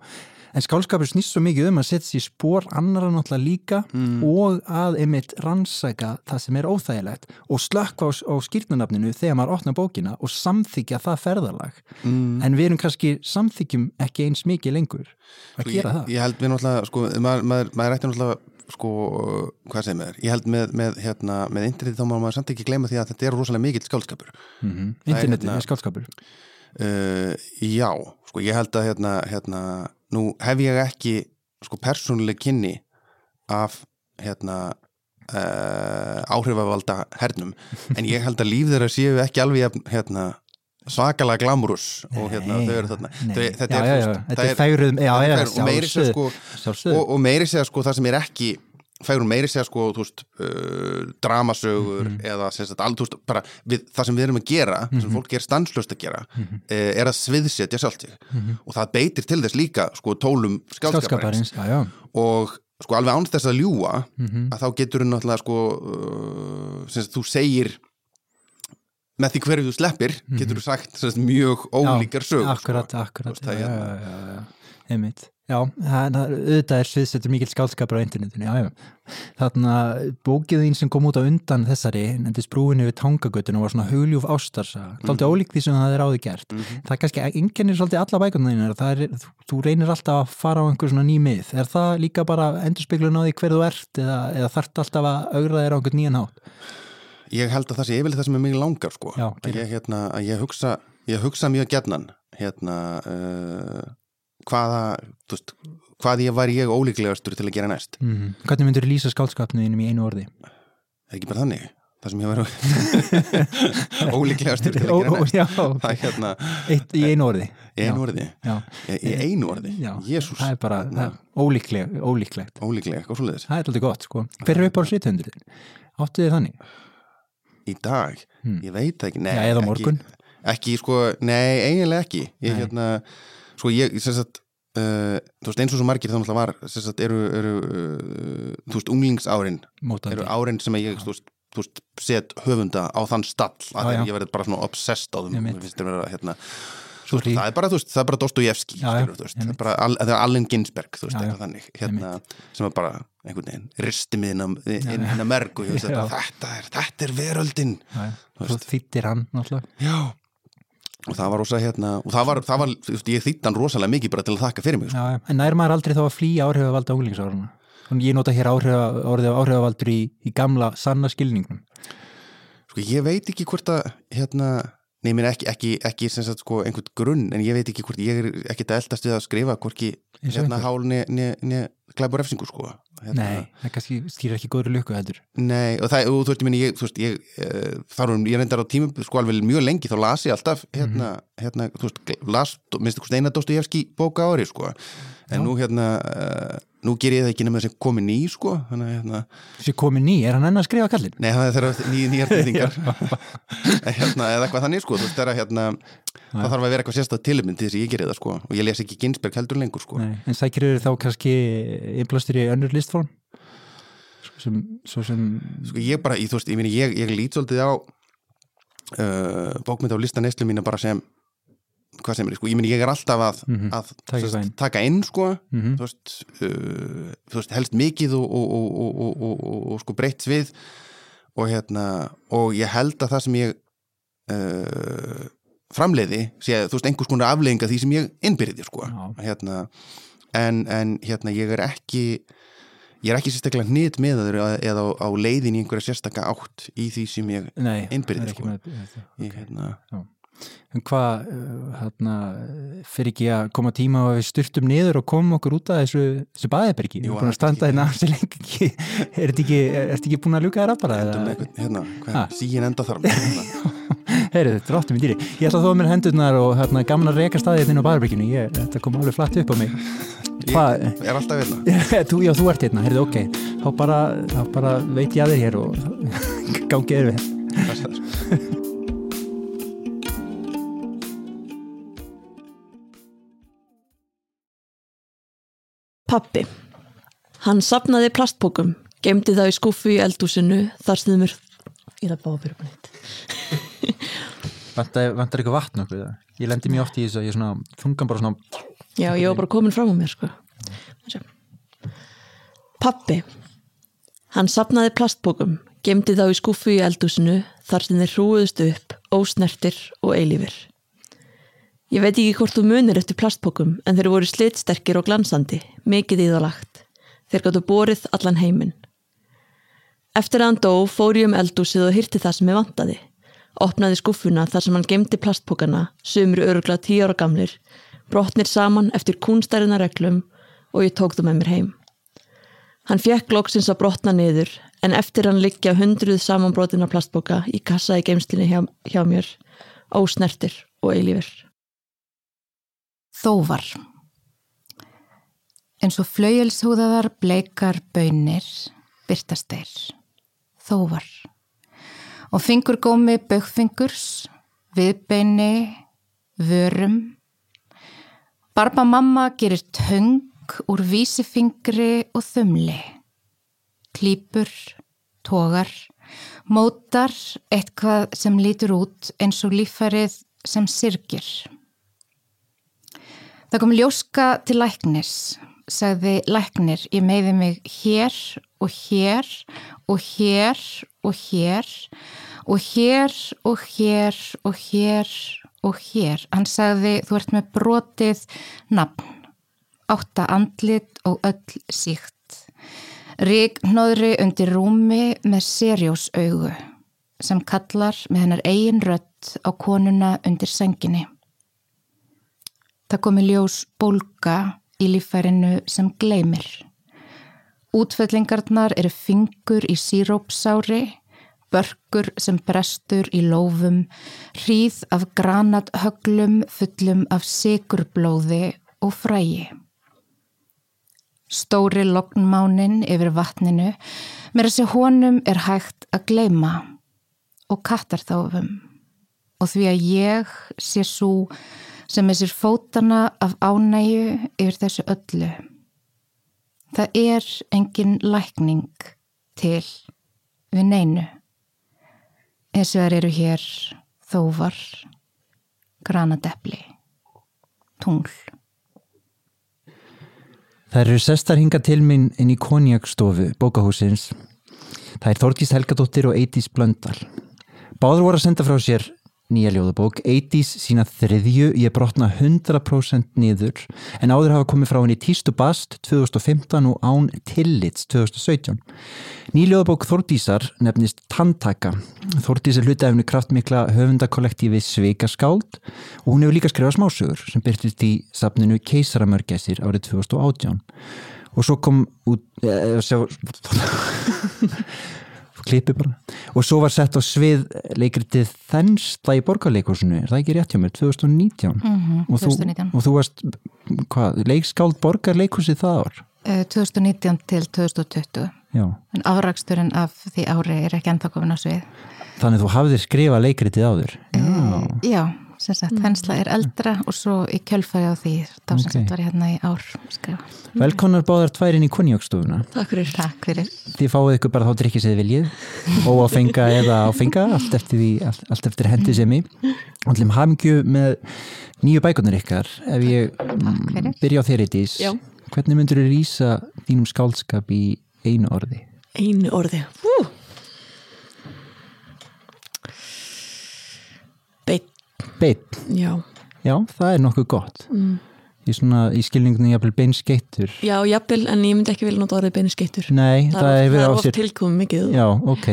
en skálskapur snýst svo mikið um að setja sér spór annara náttúrulega líka mm, og að einmitt rannsæka það sem er óþægilegt og slökka á, á skýrnunafninu þegar maður opna bókina og samþykja það ferðalag. Mm. en við erum kannski samþykjum ekki eins mikið lengur að gera það. ég, ég held við náttúrulega, sko, maður, maður, maður ætti náttúrulega sko, hvað segir maður ég held með, með, hérna, með interneti þá má maður samt ekki gleyma því að þetta er rosalega mikill skálskapur mm -hmm. er internetið hérna- er skálskapur uh, já, sko, ég held að hérna, hérna, nú hef ég ekki sko, persónuleg kynni af hérna uh, áhrifavalda hernum en ég held að líf þeirra séu ekki alveg hérna, svakalega glamurus og hérna, þau eru þarna. Þau, þetta er, þú veist, það er það er- og meiri segja sko og, og meiri segja sko það sem er ekki færum meiri segja sko veist, uh, dramasögur Mhm. eða sem sagt, all, veist, bara við, það sem við erum að gera Mhm. sem fólk er stanslöst að gera eh, er að sviðsetja sjálft sig Mhm. og það beitir til þess líka sko tólum já og sko alveg ánst þess að ljúa Mhm. að þá getur þú náttúrulega sko uh, sagt, þú segir með því hverju þú sleppir getur þú sagt mjög ólíkar sögur Mhm. akkurat, sko. akkurat veist, það er hérna. einmitt já, auðvitað er sviðsettur mikill skálskapur á internetinu, já, já. Þarna bókið þín sem kom út á undan þessari, nefndist brúinu við tangagötun og var svona hugljúf ástarsa þáldi Mhm. ólíkt því sem það er áður gert. Það er kannski, enginn er svolítið alla bækuna er, þú, þú reynir alltaf að fara á einhver svona ný mið, er það líka bara endurspeglun á því hver þú ert eða, eða þarft alltaf að augra þér á einhvern nýjan hátt? Ég held að það sé yfirlega það sem er mig langar sko. Já, að, ég, hérna, að ég hugsa ég hugsa mjög hérna uh, hvaða veist, hvað ég var ég ólíklegastur til að gera næst? Mm. hvernig myndur þú lýsa skálskapnu þínum í einu orði? er ekki bara þannig? Það sem ég var ólíklegastur til að gera næst. já, það er hérna eitt, í einu orði. Í einu orði? Já. í einu orði, jésús það er bara það ólíkleg, ólíklegt. Svoleiðis. Það er alltaf gott sko. Er upp á slíthundur þinn? áttu þið þannig? í dag, Hmm. ég veit það ekki. Nei, Já, ekki- ekki, sko, nei, eiginlega ekki. Ég, hérna, sko, ég, sagt uh, þú veist, eins og svo margir þá var sagt, eru, eru uh, þú veist, unglingsárin mótandi. eru árin sem ég, þú veist, þú veist set höfunda á þann stall Já, að já. ég verði bara svona obsessed á þeim vera, hérna, Svo það er bara, þú veist, það er bara Já, já, veist, það er bara, Allen Ginsberg þú veist, Já, já. eitthvað þannig hérna, sem er bara einhvern veginn risti mig inn að merg og ég veist, Já. þetta, er, þetta er veröldin Já, Þú þýttir hann náttúrulega. Já og það var rosa hérna og það var, það var ég þýtt hann rosalega mikið bara til að þakka fyrir mig sko. já, en nær maður aldrei þá að flýja áhrifavalda unglingsáruna og ég nota hér áhrifavaldur í, í gamla sanna skilningnum sko, ég veit ekki hvort að hérna, nei, mér ekki, ekki, ekki sagt, sko, einhvern grunn, en ég veit ekki hvort ég er ekki að eldast við að skrifa hvorki hérna einhver. Glæbur refsingu sko. Hérna, nei, það kannski skýr ekki góður lukku heldur. Nei, og, það, og þú veist, ég minni, ég, veist, ég, uh, þar um, ég reyndar á tímum, sko alveg mjög lengi, þá las ég alltaf, hérna, hérna, þú veist, las, minnst eitthvað Steinar Dostojevski bóka ári, sko, en Já. nú, hérna, uh, nú ger ég það ekki nema þessi komin ný, sko, þannig að, hérna, þessi komið ný, er hann enn að skrifa kallin? nei, það er ný, nýjar byrðingar, hérna, eða eitthvað þannig, sko, þú veist, þeirra, hérna, það þarf að vera eitthvað sérstæð tiluminn til þess að ég geri það, sko, og ég les ekki Ginsberg heldur lengur, sko. Nei, en sækir eru þá kannski innblástur í önnur listform? Svo sem, svo sem sko ég bara, ég, veist, ég, meni, ég, ég lít svolítið á uh, bókmynd á listaneslu mína bara sem hvað sem er, sko, ég meni, ég er alltaf að, Mhm, að taka inn. taka inn, sko. Mhm. þú veist, uh, þú veist helst mikið og, og, og, og, og, og, og sko breytt svið. Og hérna, og ég held að það sem ég uh, framleiði, sé, þú veist, einhvers konar afleiðinga því sem ég innbyrði, sko Já. hérna, en, en hérna, ég er ekki ég er ekki sérstaklega hnit með það eða á, á leiðin í einhverja sérstaka átt í því sem ég, ekki sko. með, þetta. ég hérna, En hvað, uh, hérna, fyrir ekki að koma tíma og við styrtum niður og komum okkur út af þessu, þessu baðibergi? Jú, að standa hérna af sér lengi. Er þetta ekki, er þetta ekki búin að ljúka þér að bara? með hérna, síin enda þar hérna. Heyri, þetta er róttum í dýri. Ég ætla að þóða mér hendurnar og hérna, gaman að reka staðið þinn á barbyrkinu. Þetta kom alveg flatt upp á mig. Hvað? Ég er alltaf hérna. þú, já, þú ert hérna. Heyrðu, ok. Þá bara, þá bara veit ég að þér hér og gangið er við. Pappi. Hann sapnaði plastbókum, gemdi það í skuffu í eldúsinu, þar sniðum ég það bá að byrja upp nýtt. Vantar eitthvað vatn okkur? Ég lendi mjög oft í þess að ég svona, þungan bara svona... Já, ég var bara komin fram á mér, sko. Pappi. Hann sapnaði plastbókum, gemdi þá í skuffu í eldúsinu, þar sem þeir hrúðust upp, ósnertir og eilífir. Ég veit ekki hvort þú munir eftir plastbókum en þeir voru slitsterkir og glansandi, mikið íðalagt. Þeir gáttu borið allan heiminn. Eftir að hann dó fór ég um eldúsið og hyrti það sem ég vantaði. Opnaði skuffuna þar sem hann gemdi plastbókana, sömur örugla tíu ára gamlir, brotnir saman eftir kúnstærina reglum og ég tók það með mér heim. Hann fekk loksins að brotna niður en eftir hann liggja hundruð samanbrotina plastbóka í kassa í geimslinni hjá, hjá mér, ósnertir og eilífur. Þóvar. En svo flaujelshúðaðar bleikar bönir byrtast þeir. Þóvar. Og fingur gómi bögfingurs, viðbeini, vörum. Barba mamma gerir töng úr vísifingri og þumli. Klýpur, tógar, mótar eitthvað sem lítur út eins og lífarið sem sirgir. Það kom ljóska til læknis, sagði læknir, ég meiði mig hér og hér og hér og hér og hér og hér og hér og hér. Hann sagði, þú ert með brotið nafn, átta andlit og öll síkt. Rík nóðri undir rúmi með serjósaugu sem kallar með hennar eigin rött á konuna undir senginni. Það komi ljós bólka í lífærinu sem gleymir. Útfellingarnar eru fingur í sírópsári, börkur sem brestur í lófum, hríð af granathöglum fullum af sigurblóði og frægi. Stóri lognmánin yfir vatninu, mér að sé honum er hægt að gleima og kattarþáfum og því að ég sé svo sem er sér fótana af ánægu yfir þessu öllu. Það er engin lækning til við neinu. Og það eru hér þóvar, granadepli, tungl. Það eru sestar hinga til minn inn í konjakstofu bókahúsins. Það er Þorgís Helgadóttir og Eitís Blöndal. Báður voru að senda frá sér nýja ljóðabók, 80's sína þriðju, ég brotna 100% niður en áður hafa komið frá henni Tístu Bast 2015 og Án Tillits 2017. Nýljóðabók Þordísar nefnist Tantaka. Þordís er hlutafni kraftmikla höfundakollektífi Sveikaskáld og hún hefur líka skrifað smásögur sem byrtist í sapninu Keisaramörgæsir árið 2018 og svo kom út eh, sjá klipi bara. Og svo var sett á svið leikritið Þensla í borgarleikursinu er það ekki rétt hjá mér, 2019 mm -hmm, og, 2019. Þú, og þú varst hvað, leikskáld borgarleikursið það ár? 2019 eh, til 2020 Já. en afraksturinn af því ári er ekki ennþá komin á svið. Þannig þú hafðir skrifað leikritið áður? Já, uh, já sem sagt, mm. þensla er eldra og svo í kjölfæri á því þá sem sagt var ég hérna í ár skrifa. Velkonar báðar tværinn í konjókstofuna Takk fyrir. Takk fyrir. Þið fáið ykkur bara þá drikkið séð viljið. Og að fenga eða á fenga allt eftir, því, allt, allt eftir hendi sem og allir hafingju með nýju bækunar ykkar. Ef ég mm, byrja á þér eitt ís hvernig myndur þú rýsa þínum skálskap í einu orði? Einu orði. Hú! Beitt? Já. Já, það er nokkuð gott. Mm. Í, svona, í skilningunni jafnvel beinskeittur. Já, jafnvel, en ég myndi ekki vilja nota orðið beinskeittur. Nei, það, það er verið á sér. Það er oft tilkomið mikið. Já, ok.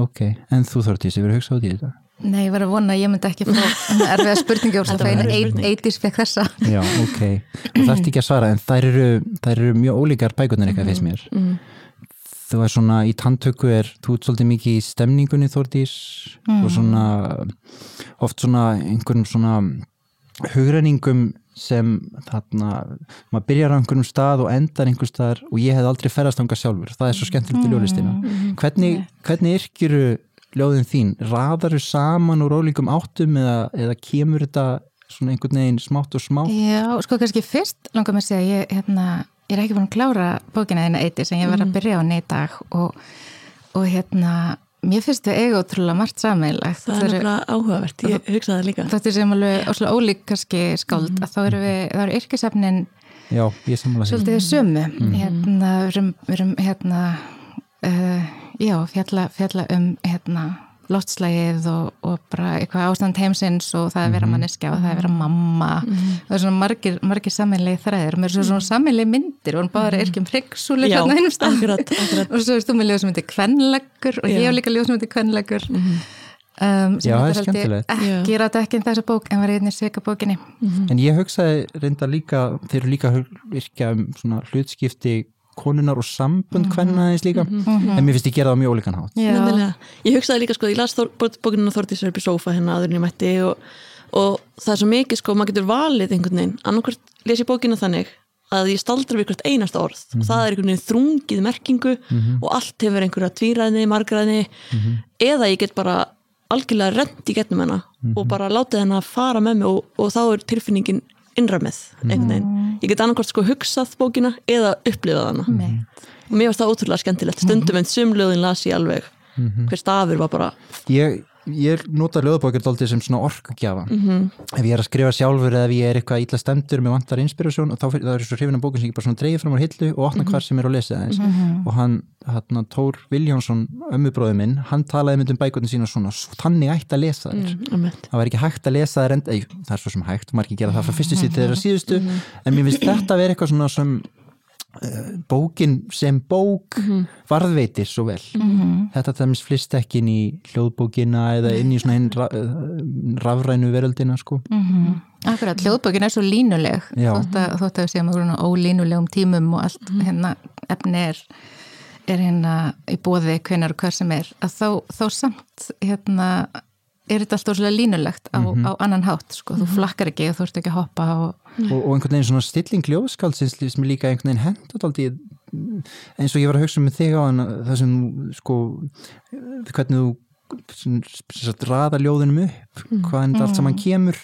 Ok, en þú þortís, ég verið að hugsa á því þetta. Nei, ég var að vona að ég myndi ekki fá erfiða spurningi úr það feina, eitís fekk þessa. Já, ok. Það þarfst ekki að svara, en þær eru, þær eru mjög ólíkar bækunar eitthvað fyrst mér. Mm. Þú er svona í tantöku er þú ert svolítið mikið í stemningunni Þórdís Mm. og svona oft svona einhverjum svona hugræningum sem þarna, maður byrjar á einhverjum stað og endar einhver staðar og ég hef aldrei ferðast ánga sjálfur, það er svo skemmtilegt í ljóðlistina. Hvernig, hvernig yrkjuru ljóðin þín, raðaru saman úr ólíkum áttum eða, eða kemur þetta svona einhvern veginn smátt og smátt? Já, sko kannski fyrst langar mér að segja ég, hérna, ég er ekki búin að klára bókina þína eitt sem ég var að byrja á henni í dag og, og hérna mér finnst við eiga ótrúlega margt sammeilagt Það er nefnilega áhugavert, ég hugsaði það líka. Þetta er sem alveg óslega ólík kannski skáld að þá eru eru yrkisefnin svolítið sömu. Hérna, við erum, við erum hérna uh, já, fjalla, fjalla um hérna loftslægið og, og bara eitthvað ástand heimsins og það er vera manneskja og það er vera mamma. Það er svona margir, margir sammeinlegi þræðir. Og mér er svo svona sammeinlegi myndir og hann báður að yrkjum hryggsúli Já, hérna einum stað akkurat, akkurat. og svo erst þú með ljóð sem heitir kvenleggur og ég hef líka ljóð sem heitir kvenleggur um, sem Já, það er heitir held ég skemmtilegt. ekki ræta ekki um þessa bók en var einnig svika bókinni. En ég hugsaði reynda líka, þeir eru líka að yrkja um svona hlutskipti konunar og sambund hvenna aðeins líka. En mér finnst ég gera það mjög ólíkan hátt. Já. Ég hugsaði líka sko, ég las Þór- bó- bókina Þórdísar upp í sófa hérna aðurinn ég mætti og, og það er svo mikið sko, maður getur valið einhvern veginn, annarkvort les ég bókina þannig að ég staldra við hvert einasta orð. Og það er einhvern veginn þrungið merkingu og allt hefur einhverja tvíræðni, margræðni eða ég get bara algjörlega rent í getnum hennar og bara látið hennar fara með mig og, og þá er tilfinningin innræmið einhvern veginn. Ég get annarkvort sko hugsað bókina eða upplifað hana. Einmitt. og mér varst það ótrúlega skemmtilegt. Stundum en sumlöðin las ég alveg. Hver stafur var bara Ég, ég nota ljóðbókir dálítið sem svona orkugjafa. Ef ég er að skrifa sjálfur eða ef ég er eitthvað illa stendur með vantar inspirasjón og þá fyrir- það er svo hrifin af bókin sem ég bara svona dreigir fram á hillu og opna hvar sem er að lesa aðeins. Og hann, hann Tór Viljónsson ömmubróði minn, hann talaði mynd um bækotinn sína svona, svo þannig ætti að lesa þér Einmitt. það var ekki hægt að lesa þær enda, Ei, það er svo sem hægt, margir gera það frá fyrstu síðu til þeirra síðustu, en mér finnst þetta að vera eitthvað svona sem bókin sem bók varðveitir svo vel. Þetta þeimst flist ekki inn í hljóðbókina eða inn í svona hinn ra uh, rafrænu veröldina sko. Akkurat, hljóðbókin er svo línuleg. Já. þótt að, þótt að við séum okkur ólínulegum tímum og allt hérna efni er, er hérna í bóði hvenar og hver sem er að þá, þá samt hérna er þetta alltaf svolítið línulegt á, á annan hátt sko, þú flakkar ekki og þú ert ekki að hoppa og og, og einhvern veginn svona stilling ljóðskáldsins sem er líka einhvern veginn hendur aldrei eins og ég var að hugsa með þig á hann það sem sko hvernig þú sem sagt, raða ljóðinum upp hvaðan þetta allt saman kemur.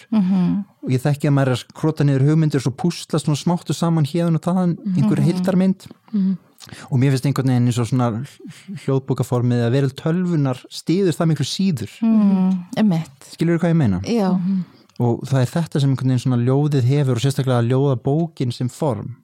Og ég þekki að maður er að krota niður hugmyndir og svo púsla svona smáttu saman hérðan og þaðan einhverja hildarmynd og mér finnst einhvern veginn eins og svona hljóðbókaformið að verið tölvunar stýður það miklu síður. Mm, emitt, skilur þú hvað ég meina? já og það er þetta sem einhvern veginn svona ljóðið hefur og sérstaklega að ljóða bókin sem form.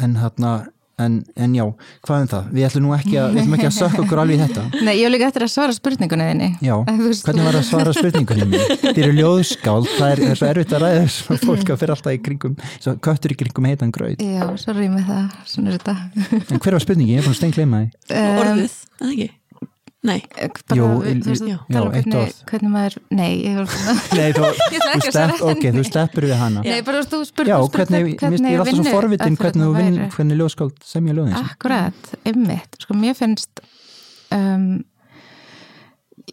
En hérna en, en já, hvað um það? Við ætlum nú ekki að, við ætlum ekki að sökka okkur alveg í þetta. Nei, ég hef líka eftir að svara spurningunni þinni. Já, hvernig var það að svara spurningunni mín? Þið eru ljóðskáld, það er, er svo erfitt að ræða þessu. Fólk að fyrir alltaf í kringum svo köttur í kringum heitan gröð Já, sorry með það, svona er þetta. En hver var spurningin? Ég er búin að stengleima því. Orðið, eða ekki? Nei, bara, Jú, við- þú veist, já, tala um hvernig, hvernig maður, nei, ég var svona Nei, þú, Ég ætla þú, ekki að stepp, svara okay, þú steppur við hana. Nei, bara þú hvernig, finnst ég alltaf svo forvitin hvernig þú vinn, hvernig ljóðskáld semja ljóðin. Akkurat, ymmit, sko mér finnst um,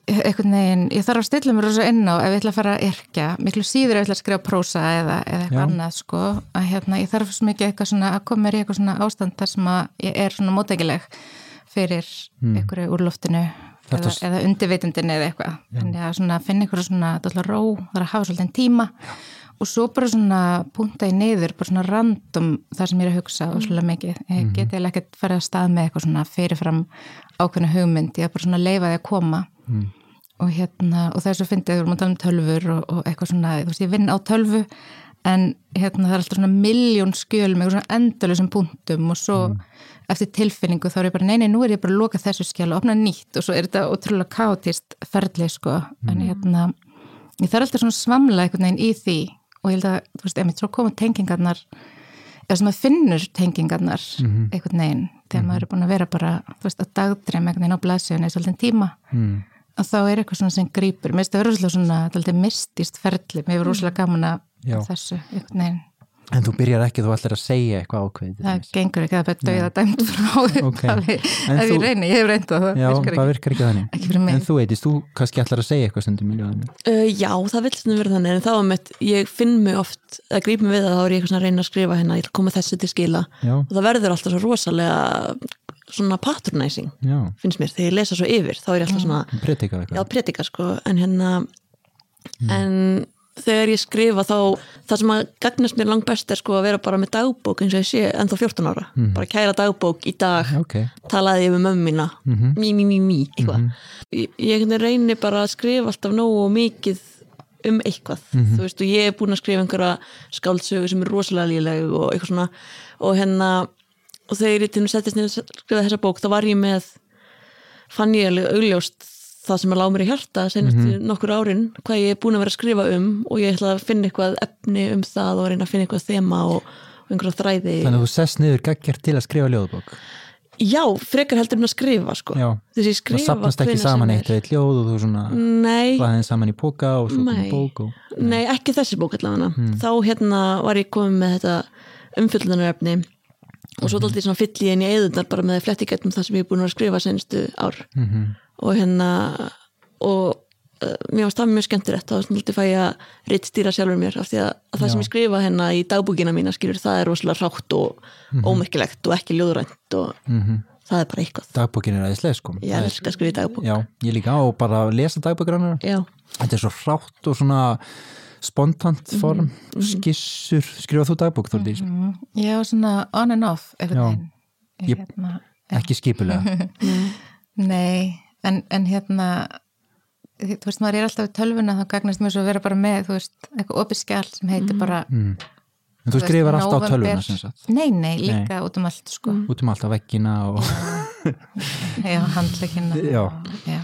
einhvern veginn, ég þarf að stilla mér rosa inn á ef ég ætla að fara að yrkja miklu síður ef ég ætla að skrifa prósa eða, eða eitthvað annað sko. Að hérna, ég þarf svo mikið eitthvað svona að koma mér í eitthvað svona ástand þar sem að ég er svona mótækileg fyrir einhverju úr loftinu eða, Hmm. Eða undirvitundin eða eitthvað þannig að svona finna einhverju svona dálítið ró, það er að hafa svolítið tíma og svo bara svona punta í niður bara svona random það sem ég er að hugsa og svolítið mikið, ég Mhm. geti eiginlega ekkert farið að stað með eitthvað svona fyrirfram ákveðna hugmynd, ég er bara svona að leifa því að koma Mm. og hérna og það er svo fyndið, við erum að tala um tölfur og, og eitthvað svona, þú veist, ég vinn á tölvu en hérna það er alltaf svona miljón skjöl með svona endalusum punktum og svo Mm. Eftir tilfinningu þá er ég bara, nei, nei, nú er ég bara að loka þessu skjál og opna nýtt og svo er þetta ótrúlega kaotist ferli, sko, Mm. en hérna ég þarf alltaf svona svamla einhvern veginn í því og ég held að, þú veist, emitt, svo koma tengingarnar eða sem að finnur tengingarnar Mhm. einhvern veginn, þegar maður er búin að vera bara, þú veist, að dagdreim einhvern veginn á blæsjun eða svolítið tíma. Mm. að þá er eitthvað svona sem grýpur mér finnst það þetta er mistist ferli. Mér er rosalega Já. En þú byrjar ekki, þú ætlar að segja eitthvað ákveðið það gengur ekki, það er bara döiða dæmt frá Ok. ef En ég þú- reyni, ég hef reynd það, það Já, virkar það ekki. virkar ekki þannig. Ekki fyrir mig. En þú eitist, þú kannski ætlar að segja eitthvað stundum í ljóðinu Uh, já, það vil svona vera þannig en þá er mitt, ég finn mig oft að grípa mig við að þá er ég eitthvað svona að reyna að skrifa hérna, ég að koma þessu til skila. Já, og það verður alltaf svo rosalega svona patronizing, já, finnst mér. Þegar ég lesa svo yfir, þá er ég alltaf svona já, eitthvað. Predika sko, en hérna en þegar ég skrifa þá, það sem að gagnast mér langt best er sko að vera bara með dagbók eins og ég sé ennþá 14 ára, bara kæra dagbók í dag, Ok, talaði ég við mömmu mína. Mí, mí, mí, mí, eitthvað. Ég, ég einhvern veginn reyni bara að skrifa alltaf nógu mikið um eitthvað. Þú veist og ég er búin að skrifa einhverja skáldsögu sem er rosalega líleg og eitthvað svona. Og hérna og þegar ég til að settist niður að skrifa þessa bók þá var ég með fann ég alveg augljóst það sem er lág mér í hjarta senast mm nokkur árin hvað ég er búin að vera að skrifa um og ég ætla að finna eitthvað efni um það og reyna að finna eitthvað þema og, og einhverja þræði. Þannig að þú sest niður gaggjart til að skrifa ljóðbók Já, frekar heldur en að skrifa sko. Þess að ég það skrifa sapnast ekki hvenær sem saman er. eitt og eitt ljóð og þú svona Nei, hlaðið saman í póka og svo Nei. bók og... nei, ekki þessi bók allavega. Þá hérna var ég komið með þetta umfyllunarefni og svo dálítið svona fyll í eðunar bara með flettikettum það sem ég er búin að skrifa senstu ár. Mhm. og hérna og uh, mér varst það mjög skemmtilegt. Þá svolítið fæ ég að rittstýra sjálfur mér af því að, að það sem ég skrifa hérna í dagbúkina mína skilur það er rosalega rátt og ómerkilegt og ekki ljóðrænt og Mhm. það er bara eitthvað. Dagbókin er aðeinslega sko. Ég Það er- elska að skrifa í dagbúk Já, ég líka og bara að lesa Já. Þetta er svo hrátt og svona spontant Mhm. form, skissur. Skrifað þú dagbók Þórdís, Mm, ég var svona on and off Já. Ég- hérna, ekki skipulega. Nei, en, en hérna þú veist, maður er alltaf í tölvuna þá gagnast mér svo að vera bara með þú veist, eitthvað opið skjall sem heitir bara mm. En þú þú veist, skrifar alltaf á tölvuna nei, nei, líka út um allt sko. Út um alltaf veggina og já, handleikina Já. og, já.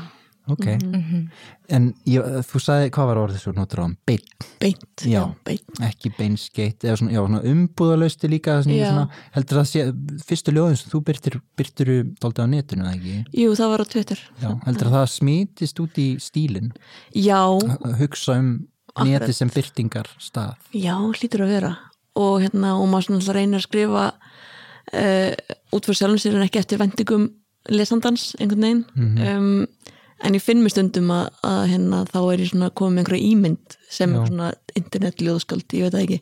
Ok, Mhm. en ég, þú sagði hvað var orðið svo notur á hann, beinn. Beint, Já. beint. ekki beinskeitt eða svona, svona umbúðalausti líka svona, heldur það sé fyrstu ljóðin sem þú byrtir, byrtir dálítið á netinu eða ekki, Jú, það var á Twitter. Já, heldur það smítist út í stílinn, Já, að hugsa um netið sem byrtingar stað já, hlýtur að vera. Og hérna, og maður svona reynir að skrifa uh, út fyrir sjálfum sér en ekki eftir vendingum lesandans einhvern veginn. Um, en ég finn mér stundum að, að hérna, þá er ég svona komið með einhverja ímynd sem Já. svona internetljóðskald, ég veit það ekki.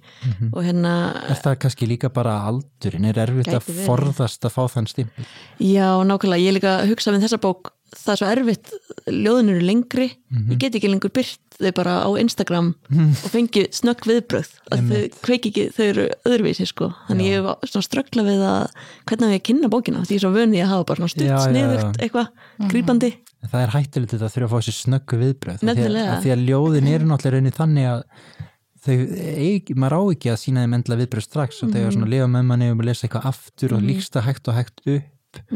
Og hérna, Er það kannski líka bara aldurinn, er erfitt að forðast að fá þann stimpil? já, nákvæmlega. Ég líka hugsa með þessa bók, það er svo erfitt ljóðin eru lengri, ég get ekki lengur byrt þau bara á Instagram og fengi snögg viðbröð þau kveiki ekki, þau eru öðruvísi sko. þannig ég hef svona ströggla við að hvernig að kynna bókina, því ég er svo vöni að hafa bara svona Já, stutt, já, já. sniðugt, eitthvað grípandi, En Það er hættulegt þetta að þurfa að fá þessi snöggu viðbröð af því að, Nefnilega. af því að ljóðin eru náttúrulega raunin þannig að þau, eigi, maður á ekki að sína þeim endla viðbröð strax og þegar svona lifa upp.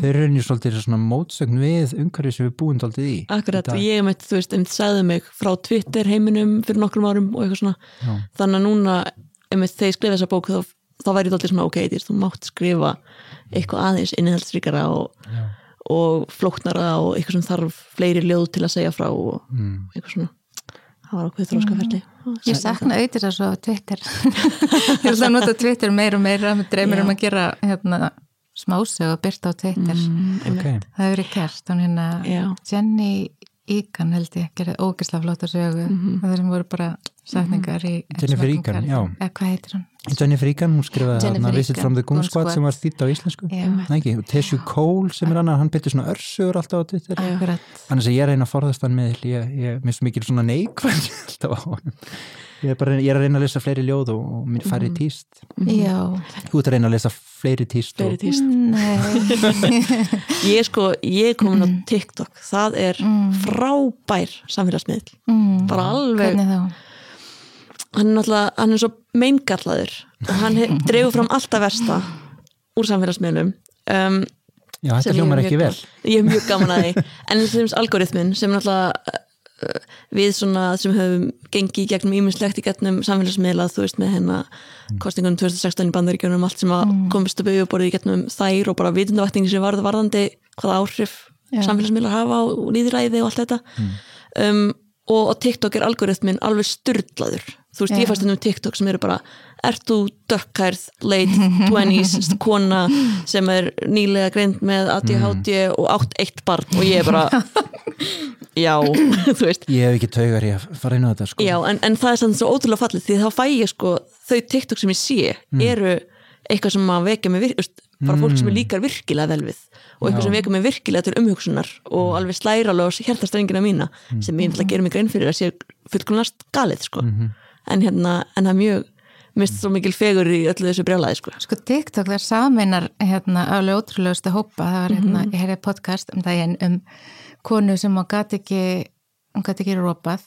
Þau eru raunin svolítið svona mótsögn við umhverfið sem við búum dálítið í akkurat Í ég meitt, þú veist, einmitt sagði mig frá Twitter heiminum fyrir nokkrum árum og eitthvað svona. Já. þannig að núna, einmitt, þegar ég skrifa þessa bók þá, þá væri ég dálítið svona, ok, Eydís, þú mátt skrifa eitthvað aðeins innihaldsríkara og, og flóknara og eitthvað sem þarf fleiri ljóð til að segja frá og Mm. eitthvað svona. Það var ákveð þróskaferli Ég sakna auðvitað á Twitter. ég vil að nota Twitter meira og meira, með dreymir um að gera hérna, smásög og byrta á Twitter. Ok, Það hefur verið hún hérna. Jenny Egan held ég, gerði ógislega flóta sögu, það sem voru bara setningar í... Jennifer Egan, já. Eða hvað heitir hann? Jennifer Egan, hún skrifaði Jennifer þarna Visit from the Goon Squad sem var þýtt á íslensku. Og Tessju Cole sem er annar, hann byrti svona örsögur alltaf á Twitter. Annars að ég er að reyna að forðast hann með ég, ég minnst mikil svona neikvæð alltaf á honum ég er, bara, ég er að reyna að lesa fleiri ljóð og, og mér færri tíst. Já. þú ert að reyna að lesa fleiri tíst fleiri Nei. ég er sko, ég er komin á TikTok. Það er frábær samfélagsmiðl, Mm. bara alveg Hvernig þá? hann er náttúrulega, hann er svo meingallaður. Og hann he- dregur fram alltaf versta úr samfélagsmiðlum. Um, já, þetta hljómar ekki vel. ég er mjög gaman að því. En þess algoritmin sem náttúrulega við svona sem höfum gengið gegnum íminnslegt í gegnum samfélagsmiðla þú veist með hérna kostingunum 2016 í bandaríkjunum allt sem að komist upp auðvitað í gegnum þær og bara vitundavættingi sem varð varðandi hvaða áhrif Já. samfélagsmiðlar hafa á nýðræði og allt þetta. Um, og á TikTok er algoritmin alveg styrlaður þú veist, Já. ég fannst um TikTok sem eru bara ert þú dökkhærð, late 20s kona sem er nýlega greint með ADHD og átt eitt barn og ég er bara já, þú veist. Ég hef ekki taugar í að fara inn á þetta sko. Já, en, en það er sann svo ótrúlega fallið því þá fæ ég sko, þau TikTok sem ég sé eru eitthvað sem að vekja mig vir, veist, bara fólk sem ég líkar virkilega vel við og eitthvað Já. sem vekja mig virkilega til umhugsunar og alveg slæra alveg á hjartastrengina mína sem ég ætla að gera mig grein fyrir að sé fullkomnast galið sko. En hérna, en það er mjög mist svo mikil fegur í öllu þessu brjálaði sko. Sko TikTok það saminar hérna alveg ótrúlegustu hópa, það var hérna, ég heyrði podcast um daginn um konu sem á gat ekki, hún gat ekki rópað,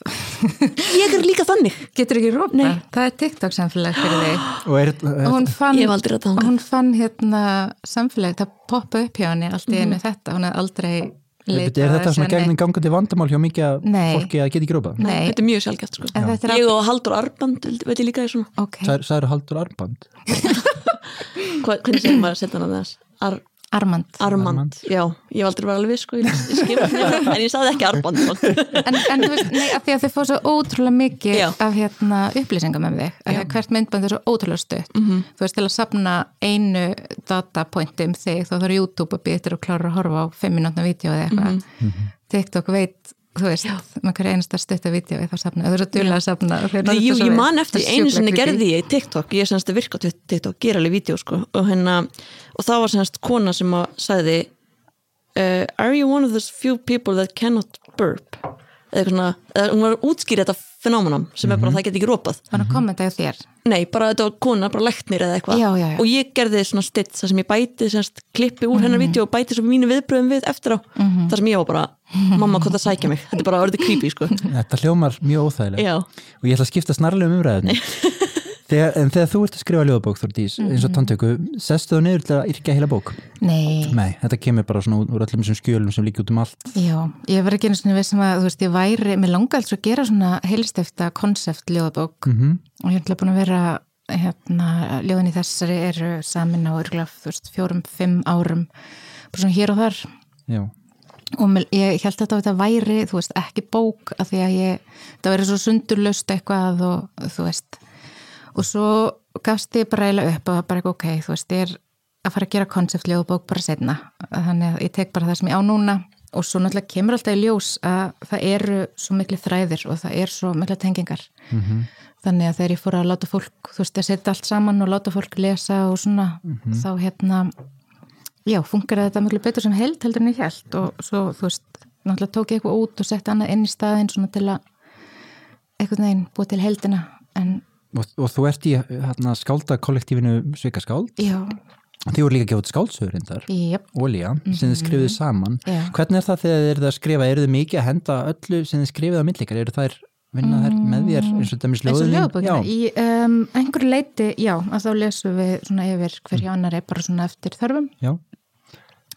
ég er líka þannig. Getur ekki rópað, Nei. það er TikTok samfélag fyrir þig. Og er, hún fann, Ég hef aldrei rætt þangað. hún fann hérna samfélag, það poppa upp hjá henni allt í einu þetta, hún hef aldrei er, leitað er þetta svona nei. gangandi vandamál hjá mikið að Nei. fólki að geta ekki rópað? Nei. þetta er mjög sjálfgæft sko er ég og Haldur Arband veit ég líka í svona Ok, Sæður haldur arband? Hvernig segir maður að setja hann að þess Ar, Armand. Armand, Armand. já, ég hef aldrei verið alveg sko, ég, ég skilur en ég sagði ekki Arband sko. En, en þú veist, nei, af því að þau fá svo ótrúlega mikið Já. af hérna upplýsingum um þig, að hvert myndband er svo ótrúlega stutt. Mhm. Þú veist, til að sapna einu datapointi um þig, þá þarf YouTube að býta og klára að horfa á fimm minútna vídeo eða eitthvað. Mhm. TikTok veit, þú veist, með hverja einasta stutta vídeo þá sapna, þú veist að dula að sapna. Jú, ég man eftir, Það einu sinni gerði ég í TikTok, ég er semst að virka á TikTok, gera alveg vídeo sko. Og hérna, og það var semst kona sem að sagði uh, Are you one of those few people that cannot burp? eða svona, eða hún var að útskýra þetta fenómenum sem er bara að það get ekki rópað Var að kommenta hjá þér. Nei, bara þetta var kona, bara læknir eða eitthvað. Og ég gerði svona stitt þar sem ég bæti semst, klippi úr hennar vídeo og bæti svo mínu viðbröðum við eftir á. Þar sem ég var bara, mamma hvað það sækja mig? Þetta er bara orðið creepy sko. Þetta hljómar mjög óþægilega Já, og ég ætla að skipta snarlega um umræðinu þegar, en þegar þú ert að skrifa ljóðabók Þórdís, eins og tanntöku, sestu þú niður til að yrkja heila bók? Nei, Nei, þetta kemur bara svona úr öllum þessum skjölum sem líka út um allt. Já, ég var ekki einu svona vissum að, þú veist, ég væri, mér langar alls að gera svona heilstifta konsept ljóðabók. Mm og ég er búin að vera, hérna, ljóðin í þessari eru samin á örgulega, þú veist, fjórum, fimm árum, bara svona hér og þar. Já, og ég held að þetta væri, þú veist, ekki bók af því að ég, það væri svo sundurlaust eitthvað og þú veist, og svo gafst ég bara eiginlega upp og það bara ekki ok, þú veist, ég er að fara að gera konsept ljóðabók bara setna, þannig að ég tek bara það sem ég á núna. Og svo náttúrulega kemur alltaf í ljós að það eru svo miklu þræðir og það er svo miklu tengingar. Þannig að þegar ég fór að láta fólk þú veist að setja allt saman og láta fólk lesa og svona, þá hérna já, funkar þetta miklu betur sem held heldur en ég held og svo þú veist, náttúrulega tók ég eitthvað út og setti annað inn í staðinn svona til að eitthvað neginn búið til heldina en og, og þú ert í hérna, skálda kollektífinu Svika skáld já, þið voru líka að gefa út skáldsögur reyndar. Jöp Ólía, sem þið skrifuðu saman. Já. hvernig er það þegar þið eruð að skrifa? Eru þið mikið að henda öllu sem þið skrifuðu á millikar eru þær vinna þær með þér eins og dæmis ljóðabókina, í um, einhverju leiti já, að þá lesum við svona yfir hverju annar er bara svona eftir þörfum. Já,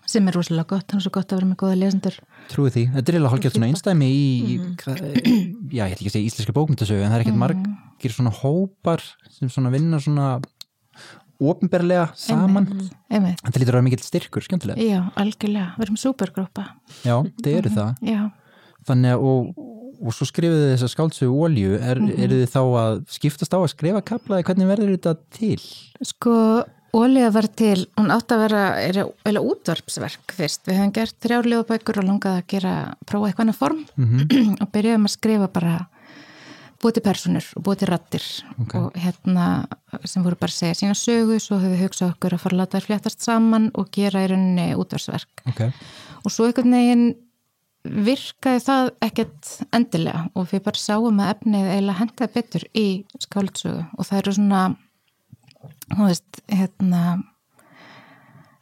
sem er rosalega gott, hann er svo gott að vera með góða lesendur. Trúi því. Þetta er eiginlega hálfgjörð svona einstæmi í, í Mhm. hvað- já, ég ætla ekki að segja íslenska bókmyndasögu en það er ekkert margir svona hópar sem svona vinna svona ofinberlega saman. Þetta lítur að vera mikill styrkur, skemmtilega. Já, algjörlega, við erum supergrúpa já, þið eru það. Já, þannig að og, og svo skrifuðu þess að skáldsögu ólju er, eru þið þá að skiptast á að skrifa kaplaði hvernig verður þetta til? Sko, Ólíða var til, hún átti að vera, er eða útvarpsverk fyrst. Við hefum gert þrjárljóðabækur og langaði að gera, prófa eitthvað annað form og byrjuðum að skrifa bara búið til personur og búið til rattir Ok. og hérna sem voru bara að segja sína sögu, svo höfum við hugsað okkur að fara að láta þær fléttast saman og gera í rauninni útvarsverk. ok, Og svo einhvern veginn virkaði það ekkert endilega og við bara sáum að efnið eiginlega hendaði betur í skáldsögu og það eru svona þú veist, hérna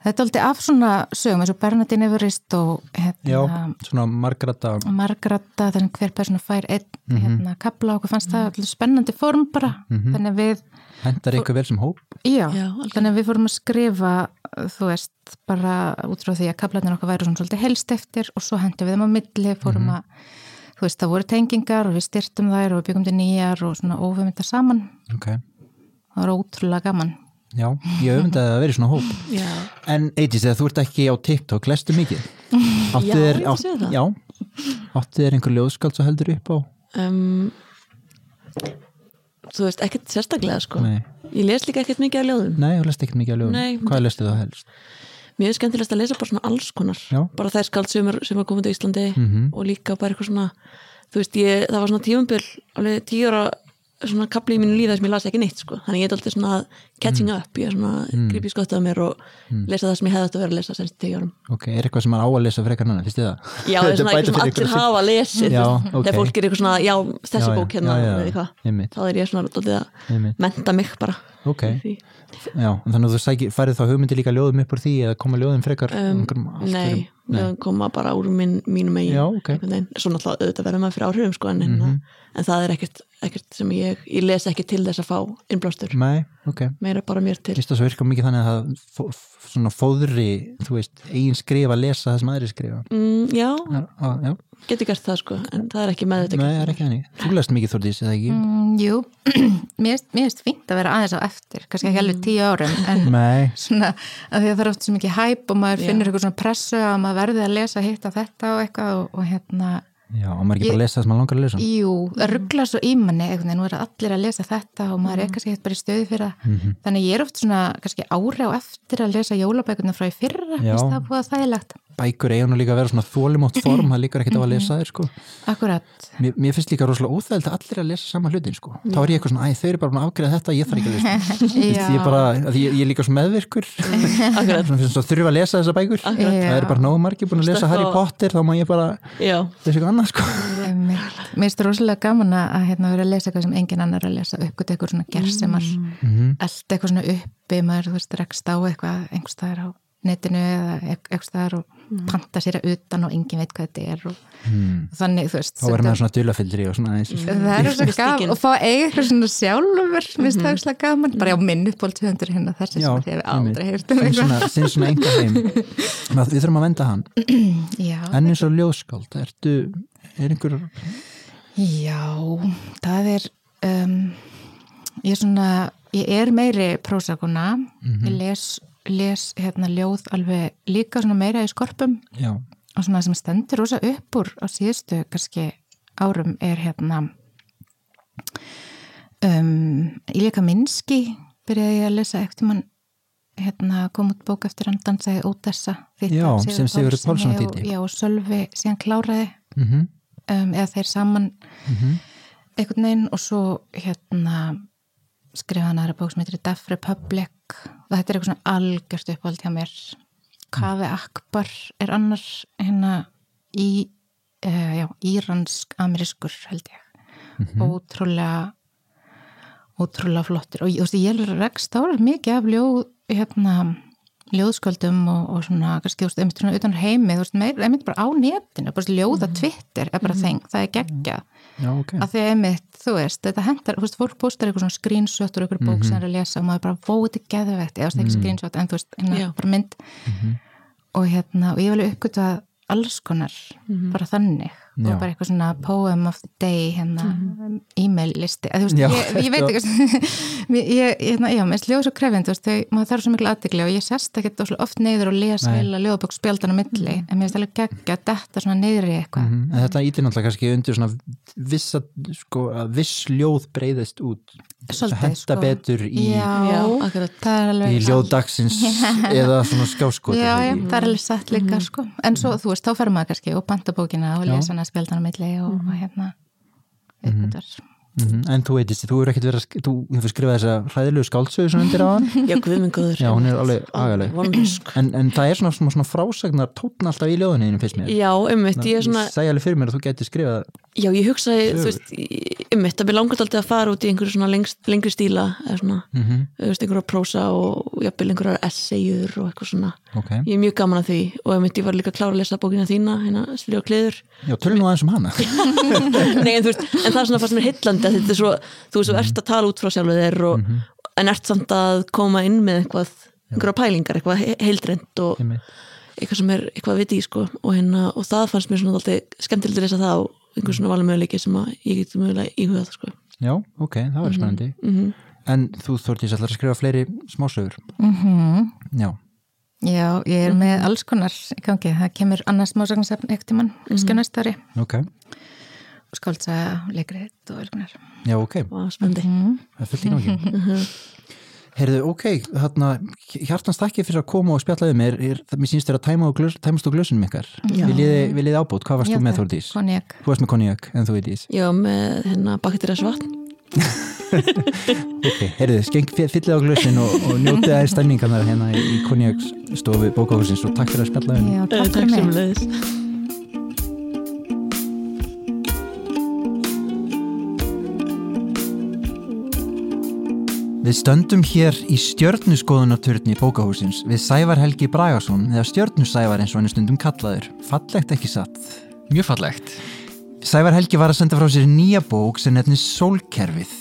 þetta er aldrei af svona sögum eins og Bernadine Everist og já, hérna svona margrata Margrata, þannig hver persóna fær einn hérna kapla og okkur fannst það allir spennandi form bara, þannig að við hendar ykkur vel sem hóp? Já, Já, þannig að við fórum að skrifa þú veist, bara út frá því að kaplarnir okkar væru svona svolítið helst eftir og svo hendum við þeim á milli, fórum að þú veist, það voru tengingar og við styrtum þær og við byggum til nýjar og svona ófum þetta saman, ok, það var ótrúlega gaman já, ég öfundaði að vera í svona hóp já, en Eitís, þegar þú ert ekki á TikTok lestu mikið? Áttu Já, þér- ég segja það. já, áttu þér einhver ljóðskald svo heldur upp á? um, þú veist, ekkert sérstaklega sko Nei, Ég les líka ekkert mikið af ljóðum Nei, þú lest ekkert mikið af ljóðum Nei. Hvað lestu þú helst? Mér er skemmtilegast að lesa bara svona alls konar Já. bara þær skald sem er, sem er komið til Íslandi Mhm. og líka bara eitthvað svona þú veist, ég, það var svona tífumbil alveg tíu ára svona kapli í mínu þar sem ég las ekki neitt sko, þannig ég er alltaf svona catching Mm. up, ég er svona mm. gripi skott af mér og lesa það sem ég hefði átt að vera að lesa senst tíu árum. Ok, er eitthvað sem maður á að lesa frekar núna, finnst þið það? Já, það er svona eitthvað sem allir hafa lesið Já, þú veist, ok. þegar fólk er eitthvað svona, já, þessi Já, bók hérna já, já, þá er ég svona dálítið að menta mig bara Ok, já, en þannig að þú sækir, færið þá hugmyndi líka ljóðum upp úr því eða koma ljóðum frekar Um, Nei, það koma bara úr mín, mínu megin Já, ok. einhvern veginn. Svo náttúrulega auðvitað verður maður fyrir áhrifum sko, en, mm en það er ekkert, ekkert sem ég ég les ekki til þess að fá innblástur. Nei, ok. Meira bara mér til. Vist það svo virka mikið þannig að það svona fóðri, þú veist, eigin skrifa að lesa það sem aðri skrifa. Mm, Já, Já, á, já, getur gert það sko en það er ekki með þetta nei, það er ekki þannig. Þú lest mikið Þórdís, eða ekki? Mm, jú, mér finnst fínt að vera aðeins á eftir, kannski ekki alveg tíu árum, en Nei, svona að því að það er oft svo mikið hæp og maður Já. finnur eitthvað svona pressu að maður verði að lesa hitt og þetta og eitthvað og, og hérna, já, og maður ekki bara að lesa það sem maður langar að lesa? Jú, það ruggla svo í manni veginn, nú er allir að lesa þetta og maður er kannski hitt bara í stöði fyrir það. Mhm. þannig ég er oft svona kannski ári á eftir að lesa jólabækurna frá í fyrra, Já. finnst það búið að þægilegt Bækur eiga nú líka að vera svona þólimótt form það líkar ekkert á að lesa þér, sko Akkurat, Mér, mér finnst líka rosalega óþægild að allir að lesa sama hlutin, sko Þá er ég eitthvað svona, æ, þau eru bara búin að afgreða þetta, ég þarf ekki að lesa Já. ég, er bara, að ég, ég er líka svo meðvirkur Akkurat. svona finnst svo þurfa að lesa þessa bækur Akkurat. það er bara nógu margir búin að lesa Stökkva Harry Potter þá má ég bara Já, lesa eitthvað annað sko. Mér finnst það rosalega gaman að hérna, vera að lesa eitthvað sem engin annar er að lesa uppgötu eitthvað svona gersemar mm. Mhm. elda eitthvað svona uppi maður þú veist rekst á eitthvað einhvers staðar á netinu eða eit- einhvers og panta sér að utan og engin veit hvað þetta er og, Hmm. og þannig þú veist þá verður maður svona dulafyldri og svona eins og það er svo Mystíkin. gaman og fá eitthvað svona sjálfur mér finnst það eitthvað gaman. Bara já minn uppbóltöfundur hérna þessi Já, sem ég hef aldrei heyrt um eitthvað svona, sinn svona enga heim. Við þurfum að venda hann. En eins og ljóðskáld, ertu er einhver, Já, það er um, ég er svona ég er meiri prósakuna Mhm. ég les, les hérna ljóð alveg líka svona meira í skorpum. Já, og svona sem stendur rosa upp úr á síðustu kannski árum er hérna um, Ilja Minski byrjaði ég að lesa eftir mann hérna kom út bók eftir hann dansaði Ódessa þýtt Já, sem Sigurður Pálsson þýddi. Já, og Sölvi síðan kláraði. Mm um, eða þeir saman. Mhm. einhvern veginn og svo hérna skrifa hann aðra bók sem heitir Deaf Republic. Og þetta er eitthvað svona algjört uppáld hjá mér. Kave Akbar er annars hérna í uh, íransk-amerískur held ég. Ótrúlega ótrúlega flottir og þú veist, ég rekst ára mikið af ljóð hérna ljóðsköldum og, og svona kannski, þú veist, einmitt svona utan heimi, þú veist, meir, einmitt bara á netinu, bara ljóða Twitter er bara þeng, það er geggjað já, ok. Að því að einmitt, þú veist, þetta hendar þú veist, fólk postar eitthvað svona screenshot úr eitthvað bók sem er að lesa og maður bara fóti geðvegt eða ekki screenshot, en þú veist, Já. hérna, bara mynd. Og hérna, og ég vil uppgöta alls konar, bara þannig. Og bara eitthvað svona poem of the day hérna, e-mail listi. Að, þú veist, Já, ég, ég veit ekki ég, ég, hérna, já, mér sljóð svo þau, maður þarf svo miklu aðdegli og ég sest ekki oft neyður og lesa heila ljóðabók spjaldan á milli, en mér finnst alveg geggja að detta svona neyður í eitthvað. Mhm. En þetta ítir náttúrulega kannski undir svona vissa, sko, að viss ljóð breyðist út. Svolítið, henda sko. betur í, já, Já, akkurat. það er alveg í ljóð dagsins eða svona skjáskot Já, já, það er alveg satt líka sko. en svo, þú veist, þá fer maður kannski og panta bókina og lesa hana spjaldan á milli og, og hérna uppgötar Mhm, En þú veitist, þú hefur ekkert verið að þú hefur skrifað þessa hræðilegu skáldsögu svona undir á hann? Já, guðminn góður. Já, hún er alveg agaleg. en, en það er svona, svona, svona frásagnar tótn alltaf í ljóðunniðinu fyrst mér. Já, ummitt, ég er svona Ég segi alveg fyrir mér að þú getur skrifað Já, ég hugsaði, þú veist, ummitt að mér langar alltaf að fara út í einhverju svona lengst, lengri stíla eða svona, mm þú veist, einhverja prósa og jafnvel einhverjar essayur og eitthvað svona. Ok, Ég er mjög gaman að því og ummitt ég var líka klára að lesa bókina þína, hérna, já, tölum nú aðeins um hana. Nei, en veist, en það er svona að þetta er svo, þú veist, þú ert að tala út frá sjálfu þér og, en ert samt að koma inn með eitthvað, einhverja pælingar, eitthvað he- heildrænt og eitthvað sem er eitthvað viti í, sko, og hérna, og það fannst mér svona alltaf skemmtilegt að lesa það og einhver svona valmöðuleiki sem að ég geti mögulega íhugað, sko. Já, ok, það var spennandi. Mm En þú Þórtís ætlar að skrifa fleiri smásögur? Mm Já, Já, ég er með alls konar í gangi, það kemur annars másagnarsefn ekkert í mann, kannski á næsta ári. Ok og skáldsaga, leikrið og konar Já, ok, spennandi. mm. það er fullt í gangi Heyrðu, ok, þarna, hjartans takki fyrir að koma og spjallaði mér, mér sínst þér að tæma og glös, tæmast og glösunum ykkar. Já. Viljið þið ábútt, hvað varst þú með Þórdís? Konjak. Þú varst með konjak, en þú veit ís. Já, með hérna bakteria vatn Ok, heyrðu, skeng fyllið á glösin og, og njótið aðeins stemningarnar hérna í, í konjakstofu bókahúsins og takk fyrir að spjallaði mér. Já, takk Takk Við stöndum hér í stjörnuskoðunarturni bókahúsins við Sævar Helgi Bragason eða stjörnusævar eins og hann er stundum kallaður. Fallegt ekki satt. Mjög fallegt. Sævar Helgi var að senda frá sér nýja bók sem nefnist Sólkerfið.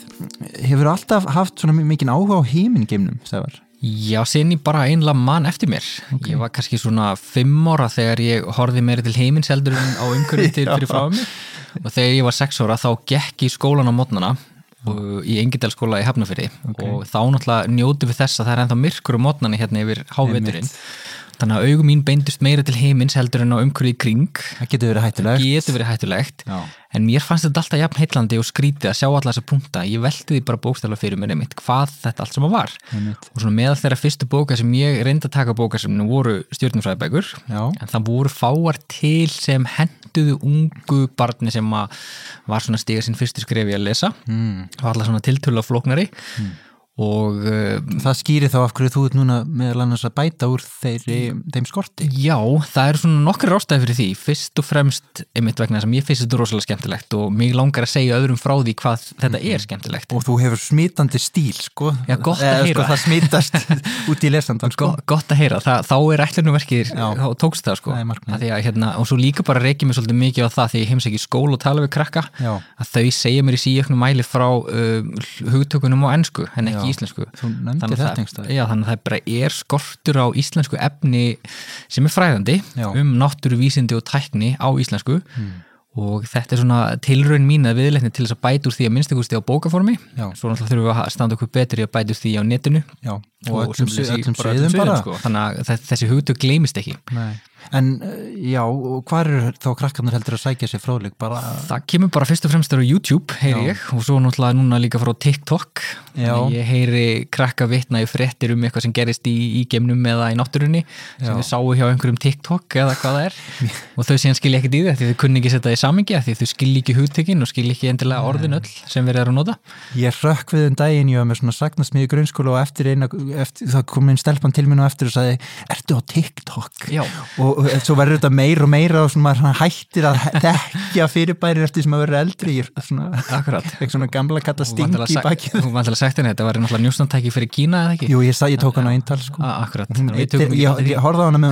Hefur alltaf haft svona mikið áhuga á heimingeimnum, Sævar? Já, sinni bara einlega mann eftir mér. Ég var kannski svona fimm ára þegar ég horfði meira til heimins heldur en á umhverfið til fyrir frá mig. Og þegar ég var sex ára þá gekk ég skólan á mótnana í Engidalskóla í Hafnafyrði og þá náttúrulega njótu við þess að það er ennþá myrkur um mótnani hérna yfir háveturinn. Þannig að augum mín beindust meira til heimins heldur en á umhverfið í kring. Það getur verið hættulegt. Getur verið hættulegt. Já. En mér fannst þetta alltaf jafn heitlandi og skrítið að sjá alla þessa punta. Ég velti því bara bókstæla fyrir mér einmitt hvað þetta allt sem að var. Einmitt. Og svona meðal þeirra fyrstu bóka sem ég reyndi að taka bóka sem nú voru stjórnumfræðibækur. En það voru fáar til sem henduðu ungu barni sem var svona stiga sín fyrstu skrefi að lesa. Mm. Og uh, Það skýri þá af hverju þú ert núna meðal annars að bæta úr þeirri, þeim skorti. Já, það eru svona nokkri rástæði fyrir því fyrst og fremst, einmitt vegna að mér finnst þetta rosalega skemmtilegt og mig langar að segja öðrum frá því hvað þetta er skemmtilegt Og þú hefur smítandi stíl, sko. Já, gott að Eða, heyra. Sko, það smítast út í lesandan, sko. Go gott að heyra, það, þá er ætlunumverkið Já. þá tókst það sko Það er. Að hérna, og svo líka bara reykja mig svolítið mikið á það því ég heims ekki skóla og tala við krakka Íslensku Þannig að þetta það-. Já, þannig að það bara er skortur á íslensku efni sem er fræðandi Já. um náttúruvísindi og tækni á íslensku Hmm. og þetta er svona tilraun mín að viðleikni til þess að bæta úr því að minnstakusti á bókaformi Já. svo náttúrulega þurfum við að standa okkur betri að bæta úr því á netinu Já. Og, og, öllum, svið- í öllum bara sko. þannig að þe- þessi hugtök gleymist ekki Nei. En, uh, já, hvað eru þá krakkarnir heldur að sækja sér fróðleik? Bara, það kemur bara fyrst og fremst þar á YouTube heyri Já. ég og svo náttúrulega núna líka frá TikTok ég heyri krakka vitna í fréttir um eitthvað sem gerist í, í gemnum eða í náttúrunni sem Já. þau sáu hjá einhverjum TikTok eða hvað það er og þau síðan skilja ekkert í því því þau kunni ekki setja það í samingi því þau skilja ekki hugtökin og skilja ekki endilega orðin öll sem verið er að nota Ég rökk við um daginn, ég var með svona sagnasmiði grunnskóla og eftir eina, eftir, það kom inn stelpan til minn og eftir og sagði, ertu á TikTok? Já. Og svo verður þetta meira og meira og svona maður hættir að þekkja fyrirbæri eftir sem að vera eldri, ég er svona, svona gamla kalla sting í bakið. Hún var alltaf sagt henni, þetta var náttúrulega njústantæki fyrir Kína eða ekki? Jú, ég, ég tók hann á eintal sko. Ah, að ég, eftir á hana með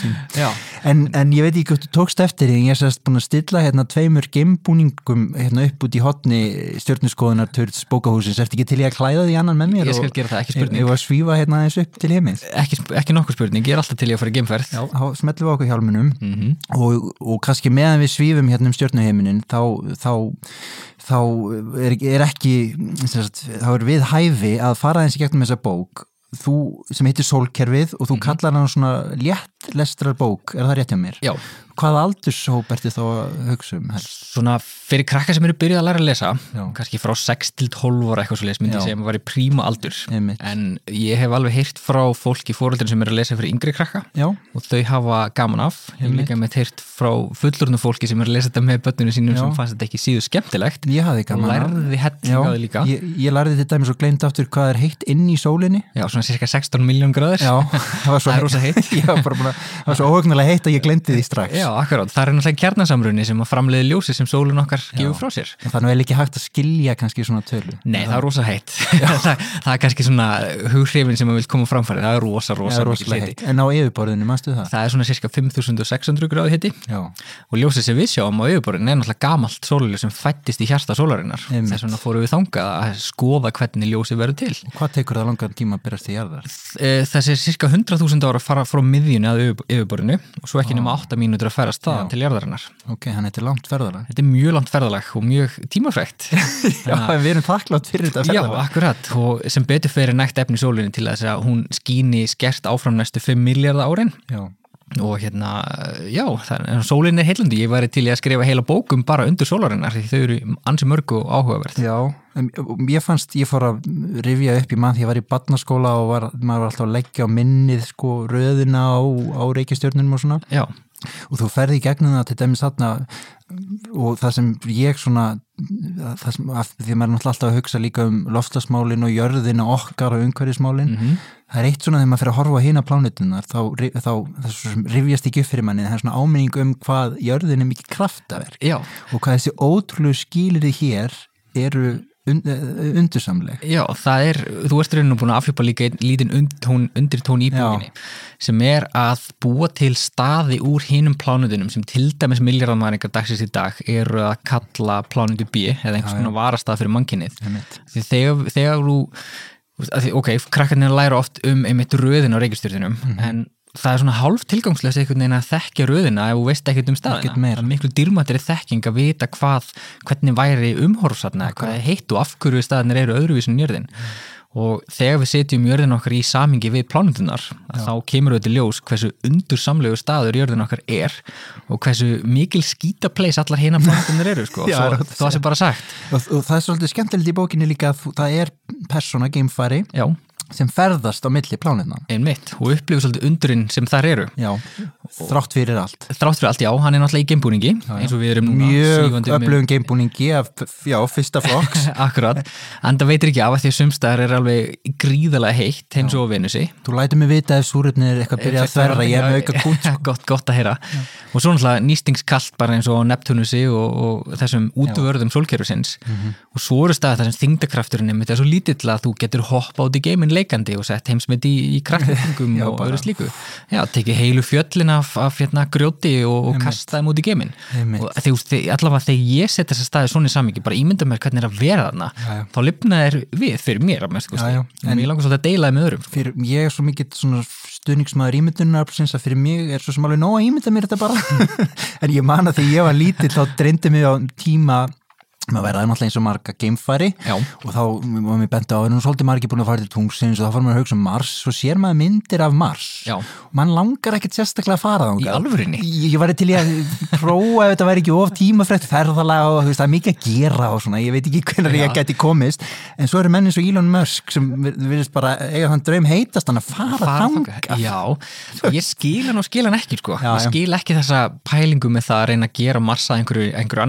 sín Já. en, en ég veit ekki hvort þú tókst eftir ég er sérst búin að stilla hérna tveimur geimbúningum hérna upp út í hotni stjórnuskoðunar törts bókahúsins ertu ekki til ég að klæða því annan með mér og- það, að svífa hérna aðeins upp til heimins Ekki, ekki nokkuð spurning, ég er alltaf til ég að fara í geimferð þá smellum við okkur hjálmunum Mhm. og, og kannski meðan við svífum hérna um stjórnuheiminin þá, þá, þá er, er ekki sérst, þá er við hæfi að fara eins í gegnum þessa bók þú sem heitir Sólkerfið og þú kallar hann svona létt lestrar bók, er það rétt hjá mér? Já, Hvaða aldurshóp ertu þá að hugsa um helst? svona fyrir krakka sem eru byrjuð að læra að lesa Já. kannski frá 6 til 12 ára eitthvað svo leis myndi ég segja að maður var í príma aldur. Einmitt. en ég hef alveg heyrt frá fólki fóröldin sem eru að lesa fyrir yngri krakka Já, og þau hafa gaman af. Ég hef líka með heyrt frá fullorðnu fólki sem eru að lesa þetta með börnunum sínum Já. sem fannst þetta ekki síðu skemmtilegt ég hafði gaman af. ég, ég lærði þetta dæmis og gleymd aftur hvað er heitt inn í sólinni. Já, svona cirka 16 miljón gráður. Já, það var svo svo óhugnulega heitt að ég glemdi því strax. Já, akkurát, það er náttúrulega kjarnasamrunni sem að framleiði ljósi sem sólun okkar gefur frá sér. En Það er vel ekki hægt að skilja kannski svona tölu. Nei, það er rosa heitt. Það, það er kannski svona hughrifin sem að vil koma framfæri það er rosa, rosa mikið heitt. En á yfirborðinu, manstu það? Það er svona cirka 5600 gráði hitti Já, og ljósið sem við sjáum á yfirborðinu er náttúrulega gamalt sóluljós sem fættist í hjarta sólarinnar. Þess vegna fórum við þangað að skoða hvernig ljósið verður til. Hvað tekur það langan tíma að byrjast í jarðar? Eh, Þessi er cirka 100.000 ára að fara frá miðjunni að yfir- yfirborðinu. Og svo ekki nema 8 mínútur að ferast það til jarðarinnar. Ok, hann heitir langt ferðalag. Þetta er mjög langt ferðalag og mjög tímafrækt Já, við erum þakklátt fyrir þetta Já, ferðalag. akkurat. Og sem betur fyrir nægt efni sólinni til þess að hún skíni skert áfram næstu 5 miljardar árin. Já, og hérna, já, það er er heilandi, ég væri til að skrifa heila bókum bara undir sólarinnar því þau eru ansi mörg og áhugaverð Já, ég fannst, ég fór að rifja upp í mann því ég var í badnaskóla og var, maður var alltaf að leggja á minnið sko röðina á, á reykistjörnunum og svona. Já, og þú ferði í gegnum það til dæmis þarna og það sem ég svona það sem, því maður er náttúrulega alltaf að hugsa líka um loftasmálin og jörðina okkar og umhverfismálin. Mhm. það er eitt svona þegar maður fer að horfa á hina plánutunar þá, þá, rifjast ekki upp fyrir manni það er svona áminning um hvað jörðin er mikið kraftaverk. Já, og hvað þessi ótrúlegu skilirði hér eru undursamleg já, það er þú ert rauninu búin að afhjúpa líka einn lítinn undirtón, undirtón í bókinni sem er að búa til staði úr hinum plánudunum sem til dæmis milljarðamæringar dagsins í dag eru að kalla plánudu B eða einhvers konar varastað fyrir því þegar, þegar þú ok, krakkarnir læra oft um einmitt röðin á reykistjörðunum Mhm. en það er svona hálf tilgangslöst einhvern veginn að þekkja röðina ef þú veist ekkert um staðina. Það er miklu dýrmættri þekking að vita hvað hvernig væri umhorfsatna hvað heitt og af hverju staðinir eru öðruvísin jörðin. Og þegar við setjum jörðin okkar í samingi við plánutunar þá kemur auðvitað ljós hversu undursamlegu staður jörðin okkar er og hversu mikil skítapleis allar hina plánutunar eru sko, Já, svo, það sé bara sagt. Og, og það er svolítið skemmtilegt í bókinni líka það er persóna, geimfari. Já, sem ferðast á milli plánutunar einmitt, og upplifir svolítið undurinn sem þar eru. Já, þrátt fyrir allt. Þrátt fyrir allt, já, hann er náttúrulega í geimbúningi eins og við erum núna Mjög um- öflugum geimbúningi af, já, fyrsta flokks. Akkurat, en það veitir ekki af að því að sumstaðar er alveg gríðalega heitt eins og Venusi. Þú lætur mig vita ef súröfnir er eitthvað að byrja að þverra ég með auka kút sko. gott, gott að heyra. Og svo náttúrulega nýstingskallt bara eins og Neptunusi og, og þessum útvörðum sólkerfisins. Mhm. og svo eru staðar þar sem þingdakrafturinn að af, af hérna, grjóti og, og kasta þeim út í geimin Einmitt. og þegar, allavega þegar ég set þessa staði svona í samingi, bara ímynda mér hvernig er að vera þarna Já, já. þá lifna er við fyrir mér að mest, en mér langar svolítið að deila það með öðrum sko. fyrir, Ég er svo mikið stuðningsmaður ímyndunar að fyrir mig er svo sem alveg nóg að ímynda mér þetta bara en ég man að þegar ég var lítill þá dreymdi mig á tíma maður verðaði náttúrulega eins og marga geimfari Já. og þá var mér bent á að nú er svolítið margir búin að fara til tungsins og þá fara maður að hugsa um Mars og sér maður myndir af Mars Já. og mann langar ekkert sérstaklega að fara þangað Í alvörinni? Ég, ég var til í að prófa ef þetta væri ekki of tímafrætt ferðalega og veist, það er mikið að gera og svona, ég veit ekki hvernig Já. ég geti komist en svo eru menn eins og Elon Musk sem við virðist bara eiga þann draum heitast hann að fara, þangað. Já, ég skil hann og skil hann ekki sko. Ég skil ekki þessa pælingu með það að reyna að gera Mars að einhverju, einhverju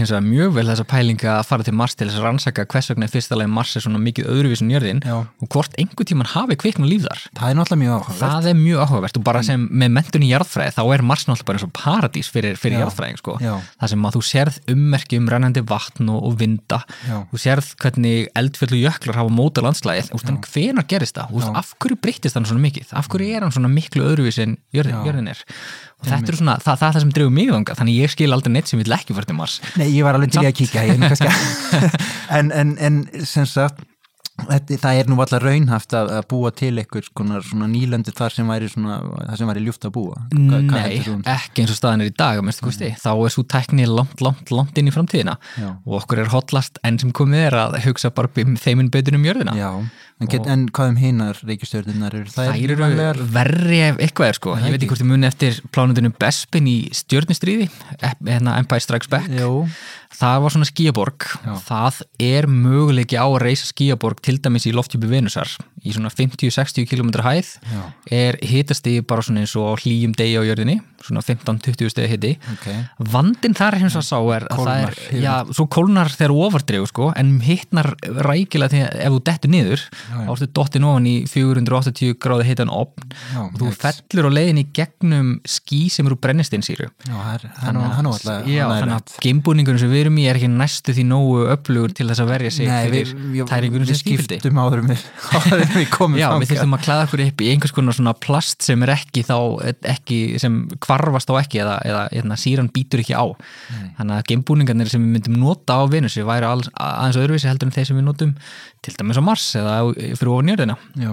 hins vegar mjög vel þessa pælinga að fara til Mars til þess að rannsaka hvers vegna í fyrsta lagi Mars er svona mikið öðruvísin jörðin Já. og hvort einhver tíman hafi kviknum líf þar. Það er náttúrulega mjög áhugavert. Það er mjög áhugavert og bara sem með mentun í jarðfræði þá er Mars náttúrulega bara eins og paradís fyrir, fyrir jarðfræðing sko. Það sem að þú sérð ummerki um rennandi vatn og, og vinda. Já. þú sérð hvernig eldfjöld og jöklar hafa móta landslæðið, hvenar gerist það? Af hverju breytist hann svona mikið? Af hverju er hann svona miklu öðruvís en jörðin, jörðin er? og þetta er svona, það, það er það sem dregur mig þangað þannig ég skil aldrei neitt sem vil ekki til Mars. Nei, ég var alveg til í að kíkja ég, en, en, en sem sagt þetta, það er nú alltaf raunhaft að, að búa til eitthvað svona, nýlöndi þar sem væri svona, það sem væri ljúft að búa. Hvað Nei, um það? ekki eins og staðan er í dag þá er svo tækni langt, langt, langt inn í framtíðina. Já. og okkur er hotlast enn sem komið er að hugsa bara um þeimin betur um jörðina. Já, en, get, en hvað um hinar reykjastjörnunar eru það Þær eru verri ef eitthvað er sko. Það ég veit ekki. hvort þið muni eftir plánundinu Bespin í stjörnustríði hérna Empire Strikes Back. Jú, það var svona skíaborg það er möguleiki á að reysa skíaborg til dæmis í loftjúpi Venusar. Í svona 50-60 km hæð Já. er hitastigi bara svona eins og hlýjum degi á jörðinni svona 15-20 stegi hiti. Ok. Vandin þar hins að sá er að það er, já, svo kólnar þegar overdregu sko, en hittnar rækilega því að ef þú dettur niður, ertu dottin ofan í 480 gráði hitan opn Já, og þú fellur á leiðin í gegnum ský sem eru brennistinsýru er- er er þannig að geimbúningunum sem við erum í er ekki næstu því nógu öflugur til þess að verja sig Nei, við, fyrir við, tæringunum við sem skipti skiptum áður en við, áður en við komum Já, við þurfum að klæða okkur upp í einhvers konar svona plast sem er ekki þá, ekki, sem kvarfast á ekki eða, eða, eða síran býtur ekki á. Þannig að geimbúningarnir sem við myndum nota á Venusi væri alls, aðeins öðruvísi heldur en þeir sem við notum til dæmis á Mars eða fyrir ofan jörðina. Já,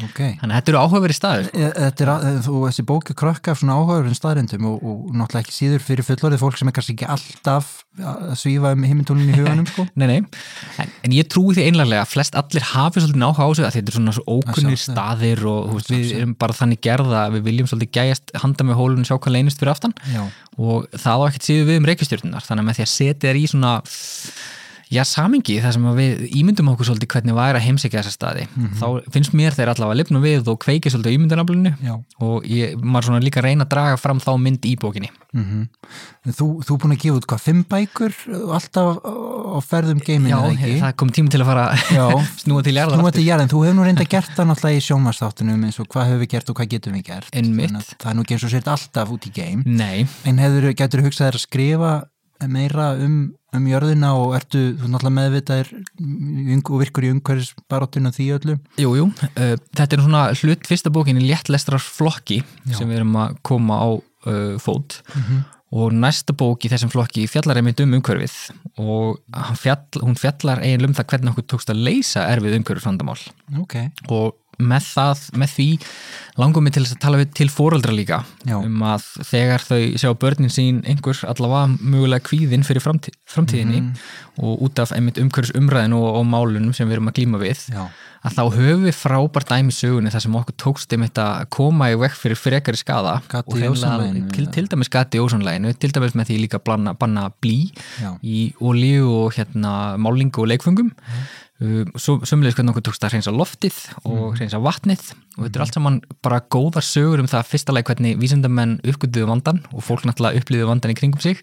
Okay. Þannig að þetta eru áhugaverið staður. Þetta er, þú, þessi bóki krökka af svona áhugaverðin staðrindum og, og náttúrulega ekki síður fyrir fullorðið fólk sem er kannski ekki alltaf að svífa um heimintólunni í huganum sko. Nei, nei, en, en ég trúi því einlega að flest allir hafi svolítið áhuga á þessu að þetta er svona svo ókunnir staðir og þú veist, við erum bara þannig gerða að við viljum svolítið gæjast handa með hólun og sjá hvað leynist fyrir aftan Já. og það á ekkert síðu við um reykjastjórnunar þannig að með því að setja þér í svona já, samingi þar sem við ímyndum okkur svolítið hvernig væri að heimsækja þessa staði. Mhm. þá finnst mér þeir allavega að lifna við og kveiki svolítið Já. og ég, maður svona líka reyna að draga fram þá mynd í bókinni. Mm þú, þú er búin að gefa út hvað, fimm bækur alltaf á ferðum geimin Já, ekki? það kom tími til að fara snúa til Nú aftur. þetta jarðin, þú hefur nú reynda gert það náttúrulega í sjónvarsþáttunum eins og hvað hefur við gert og hvað getum við gert. Það er nú ekki eins og sért alltaf út í geim. Nei, en hefur, meira um, um jörðina og ertu þú náttúrulega meðvitaðir og virkur í umhverfis baróttinu því öllu? Jú, jú, uh, þetta er svona hlut fyrsta bókin í léttlestrar flokki sem við erum að koma á uh, fót. Og næsta bók í þessum flokki fjallar einmitt um umhverfið. Og fjall, hún fjallar eiginlega um það hvernig okkur tókst að leysa erfið umhverfið vandamál Ok, og með það, með því langum við til að tala við til fóreldra líka Já. um að þegar þau sjá börnin sín einhver allavega mögulega kvíðin fyrir framtí framtíðinni og út af einmitt umhverfis umræðinu og, og málunum sem við erum að glíma við já, að þá höfum við frábært dæmi sögunni þar sem okkur tókst einmitt að koma í vekk fyrir frekari skada Gati og hreinlega- til, til dæmis gati í ósonlæginu til dæmis með því líka banna, banna blí Já. í olíu og hérna málingu og leikfungum um, svo sömulegis hvernig okkur tókst að hreinsa loftið og hreinsa vatnið. Og þetta er allt saman bara góðar sögur um það fyrsta leik hvernig vísindamenn uppgötuðu vandan og fólk náttúrulega upplýðu vandan í kringum sig.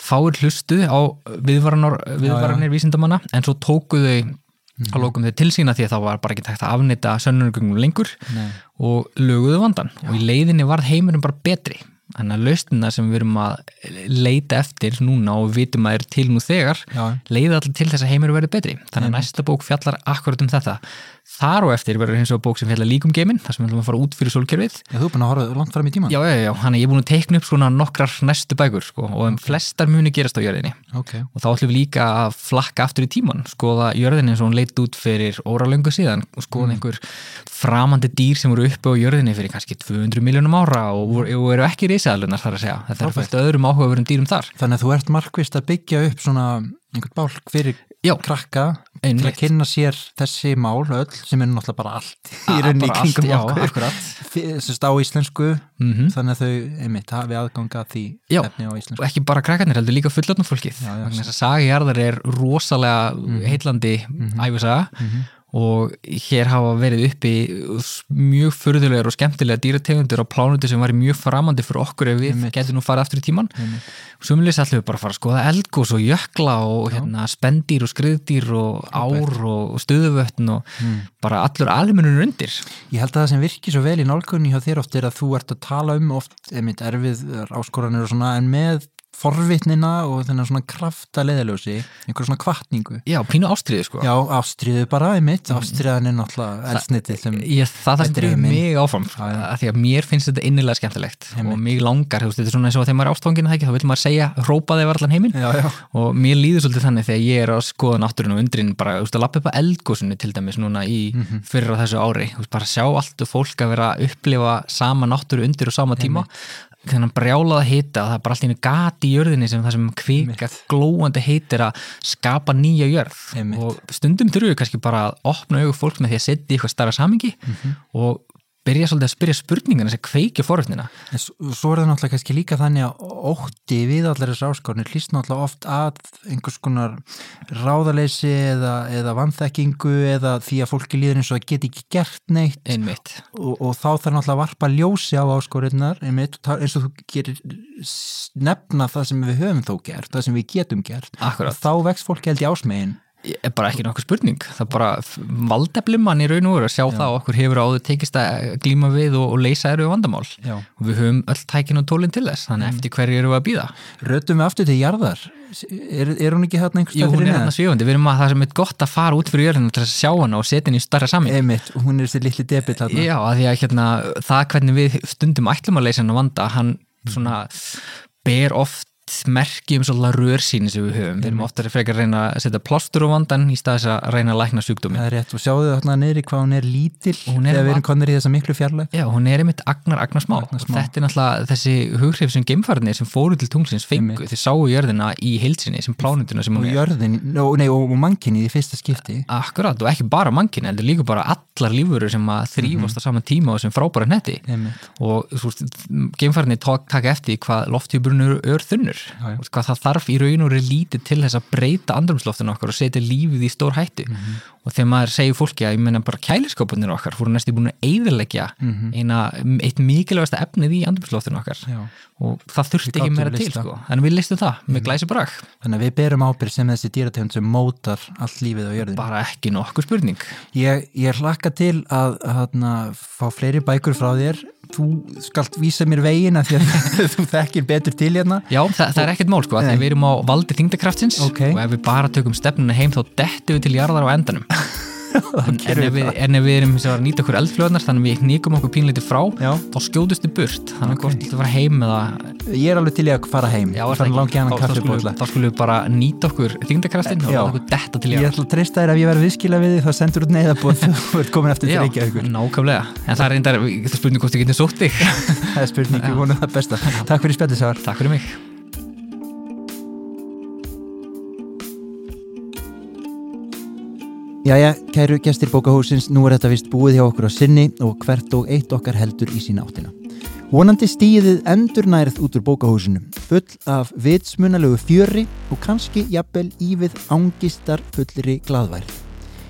Fáir hlustu á viðvaranir, viðvaranir vísindamanna en svo tókuðu þau að lókum þau til sína því að það var bara ekki tægt að afnita sönnunargöngum lengur Nei. og löguðu vandan og í leiðinni varð heimurinn bara betri þannig að lausnina sem við erum að leita eftir núna og vitum að er til nú þegar Já. leiði allir til þess að heimurinn verði betri. Þannig að næsta bók fjallar akkurat um þetta þar og eftir verður eins og bók sem fjallar líka um geiminn þar sem við ætlum að fara út fyrir sólkerfið. Já, þú er búin að horfa langt fram í tíman já, já, já, hann er ég búin að teikna upp svona nokkrar næstu bækur sko, og um flestar muni gerast á jörðinni. Ok, og þá ætlum við líka að flakka aftur í tíman skoða jörðinni eins og hún leitt út fyrir óralöngu síðan og skoða einhver framandi dýr sem voru uppi á jörðinni fyrir kannski 200 miljónum ára og, og eru ekki risaðalunar þar að segja. Þetta er af öðrum áhugaverum dýrum þar. Þannig að þú ert markvist að byggja upp svona einhvern bálk fyrir Já. krakka til Einmitt. að kynna sér þessi mál öll sem er náttúrulega bara allt í rauninni kringum okkur. Sérst á íslensku Mhm. þannig að þau, einmitt, hafi aðganga að því Já. efni á íslensku og ekki bara krakkarnir heldur líka fullotna fólkið þess að sagijarðar er rosalega heillandi æfisaga og hér hafa verið uppi mjög furðulegar og skemmtilega dýrategundur á plánutu sem var mjög framandi fyrir okkur ef við getum nú farið aftur í tíman Sumulis ætlum við bara fara að skoða eldgós og jökla og hérna, spendýr og skriðdýr og ár og stöðuvötn og bara allur almenunur undir. Ég held að það sem virkir svo vel í nálgunni hjá þér oft er að þú ert að tala um oft einmitt erfið áskoranir og svona en með forvitnina og þennan svona krafta leðaljósi, einhver svona kvartningu Já, pínu ástriðu sko. Já, ástriðu bara einmitt, ástriðan er náttúrulega eldsnitið sem Ég, það drifur minn. mig. áfram já. að því að mér finnst þetta innilega skemmtilegt og mig langar, þú veist, þetta er svona eins og þegar maður er ástfangin þá vil maður segja, hrópa þeir allan heiminn. Og mér líður svolítið þannig þegar ég er að skoða náttúrun og undrin bara, þú veist, að lappa upp að eldgósunni til dæmis núna í Mhm. fyrir á þessu ári, þú veist, bara sjá allt og fólk að vera að upplifa sama náttúru undir og sama tíma þennan brjálaða hita það er bara allt í einu gati í jörðinni sem það sem kvika glóandi heitir að skapa nýja jörð Einmitt. og stundum þurfum við kannski bara að opna augu fólk með því að setja í eitthvað starra samingi Mhm. og byrja svolítið að spyrja spurningan þess að kveikja forutnina en svo, er það náttúrulega kannski líka þannig að ótti við allar þessar áskornir hlýst náttúrulega oft að einhvers konar ráðaleysi eða, eða vanþekkingu eða því að fólki líður eins og það geti ekki gert neitt. Einmitt. Og, og þá þarf náttúrulega að varpa ljósi á áskorinnar einmitt, eins og þú gerir nefna það sem við höfum þó gert það sem við getum gert. Akkurat. og þá vext fólki held í ásmegin er bara ekki nokkuð spurning. Það er bara valdefli mann í raun og veru að sjá það að okkur hefur áður tekist að glíma við og, og leysa eru vandamál. Já. og við höfum öll tækin og tólinn til þess þannig eftir hverju eru við að býða Rötum við aftur til jarðar. Er, er hún ekki hérna einhvers Jú, stað hún fyrir er hérna sjöfundi, við erum að það sem er gott að fara út fyrir jörðinu til að sjá hana og setja henni í starra samin Einmitt, hún er þessi litli debill hérna Já, að að hérna, það hvernig við stundum ætlum að leysa hann að vanda, hann svona ber oft merki um svolítið rörsýni sem við höfum, við erum ofta frekar að reyna að setja plástur á vandan í staðis að reyna að lækna sjúkdómi. Það er rétt og sjáðu þarna neyri hvað hún er lítil Hún er þegar við erum konir í þessa miklu fjarlæg Já, hún er einmitt agnar, agnar smá. Agnar smá. Og þetta er náttúrulega þessi hughrif sem geimfarnir sem fóru til tunglsins fengu, þeir sáu jörðina í heilsinni sem plánunduna sem og hún er. jörðin, no, nei, og mannkinni í fyrsta skipti Akkurat, og ekki bara mannkinn, heldur líka bara allar lífurur sem að þrýfast á saman tíma og sem frábæra netti. Og geimfærinni taka eftir hvað lofthjúburinn eru ör þunnur Veist, hvað það þarf í raun og veru lítið til þess að breyta andrumsloftinu okkar og setja lífið í stór hættu Mhm. og þegar maður segir fólki að ég meina bara kæliskopunir okkar fóru næstu búin að eyðileggja eina, eitt mikilvægasta efnið í andrumsloftinu okkar Mhm. Já. og það þurfti ekki meira til sko. en við listum það með glæsi brak þannig að við berum ábyrg sem þessi dýrategund sem mótar allt lífið á jörðin bara ekki nokkuð spurning ég, ég hlakka til að, að hana, fá fleiri bækur frá þér þú skalt vísa mér vegin að því að þú þekkir betur til hérna. Já, það, það er ekkert mál sko, við erum á valdi þingdakraftsins Ok. og ef við bara tökum stefnuna heim þá dettum við til jarðar á endanum en, ef við við, erum að nýta okkur eldflöðnar þannig að við nýkum okkur pínleiti frá Já. þá skjóðust við burt. Þannig hvort þú fara heim eða ég er alveg til í að fara heim. Já, ég Þá- kaffibólla. við- bara nýta okkur þingdakraftin og okkur detta til ég jarðar ætla að treysta þér ef ég verður viðskila við þig þá sendur út neyðabóð þú ert komin eftir til Reykjavíkur. nákvæmlega. En það er reyndar, spurning hvort þið getur sótt þig. Það er spurning, ég vonu það besta. Takk fyrir Jæja, kæru gestir bókahúsins, nú er þetta vist búið hjá okkur á sinni og hvert og eitt okkar heldur í sína áttina. Vonandi stíðið endurnærið út úr bókahúsinu, full af vitsmunalegu fjöri og kannski jafnvel ívið ángistar fullri gladværð.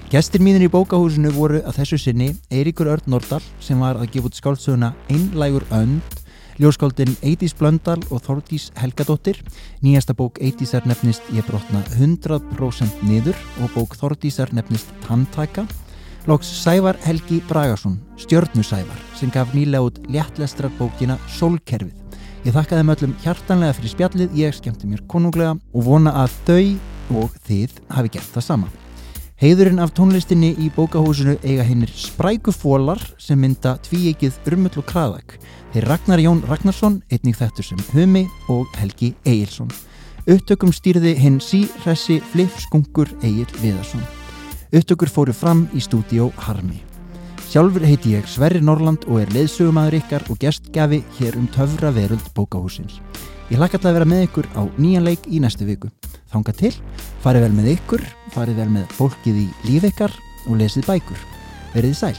Gestir mínir í bókahúsinu voru að þessu sinni Eiríkur Örn Nordal sem var að gefa út skáldsöguna Einlægur önd, ljóskáldin Eidís Blöndal og Þordís Helgadóttir. Nýjasta bók Eidísar nefnist Ég brotna 100% niður og bók Þordísar nefnist Tantaka. Lóks Sævar Helgi Bragason, stjörnusævar, sem gaf nýlega út léttlestrar bókina Sólkerfið. Ég þakka þeim öllum hjartanlega fyrir spjallið, ég skemmti mér konunglega og vona að þau og þið hafi gert það sama. Heiðurinn af tónlistinni í bókahúsinu eiga hinnir spræku fólar sem mynda tvíegið Urmull og Kraðak. Þeir Ragnar Jón Ragnarsson, einnig þettur sem Humi og Helgi Egilson. Upptökum stýrði hinn síressi flipskungur Egil Viðarsson. Upptökur fóru fram í stúdíó Harmi. Sjálfur heiti ég Sverri Norland og er leiðsögumæður ykkar og gestgafi hér um töfra veröld bókahúsins. Ég hlakka til að vera með ykkur á nýjan leik í næstu viku. Þanga til, farið vel með ykkur, farið vel með fólkið í líf ykkar og lesið bækur. Verið sæl.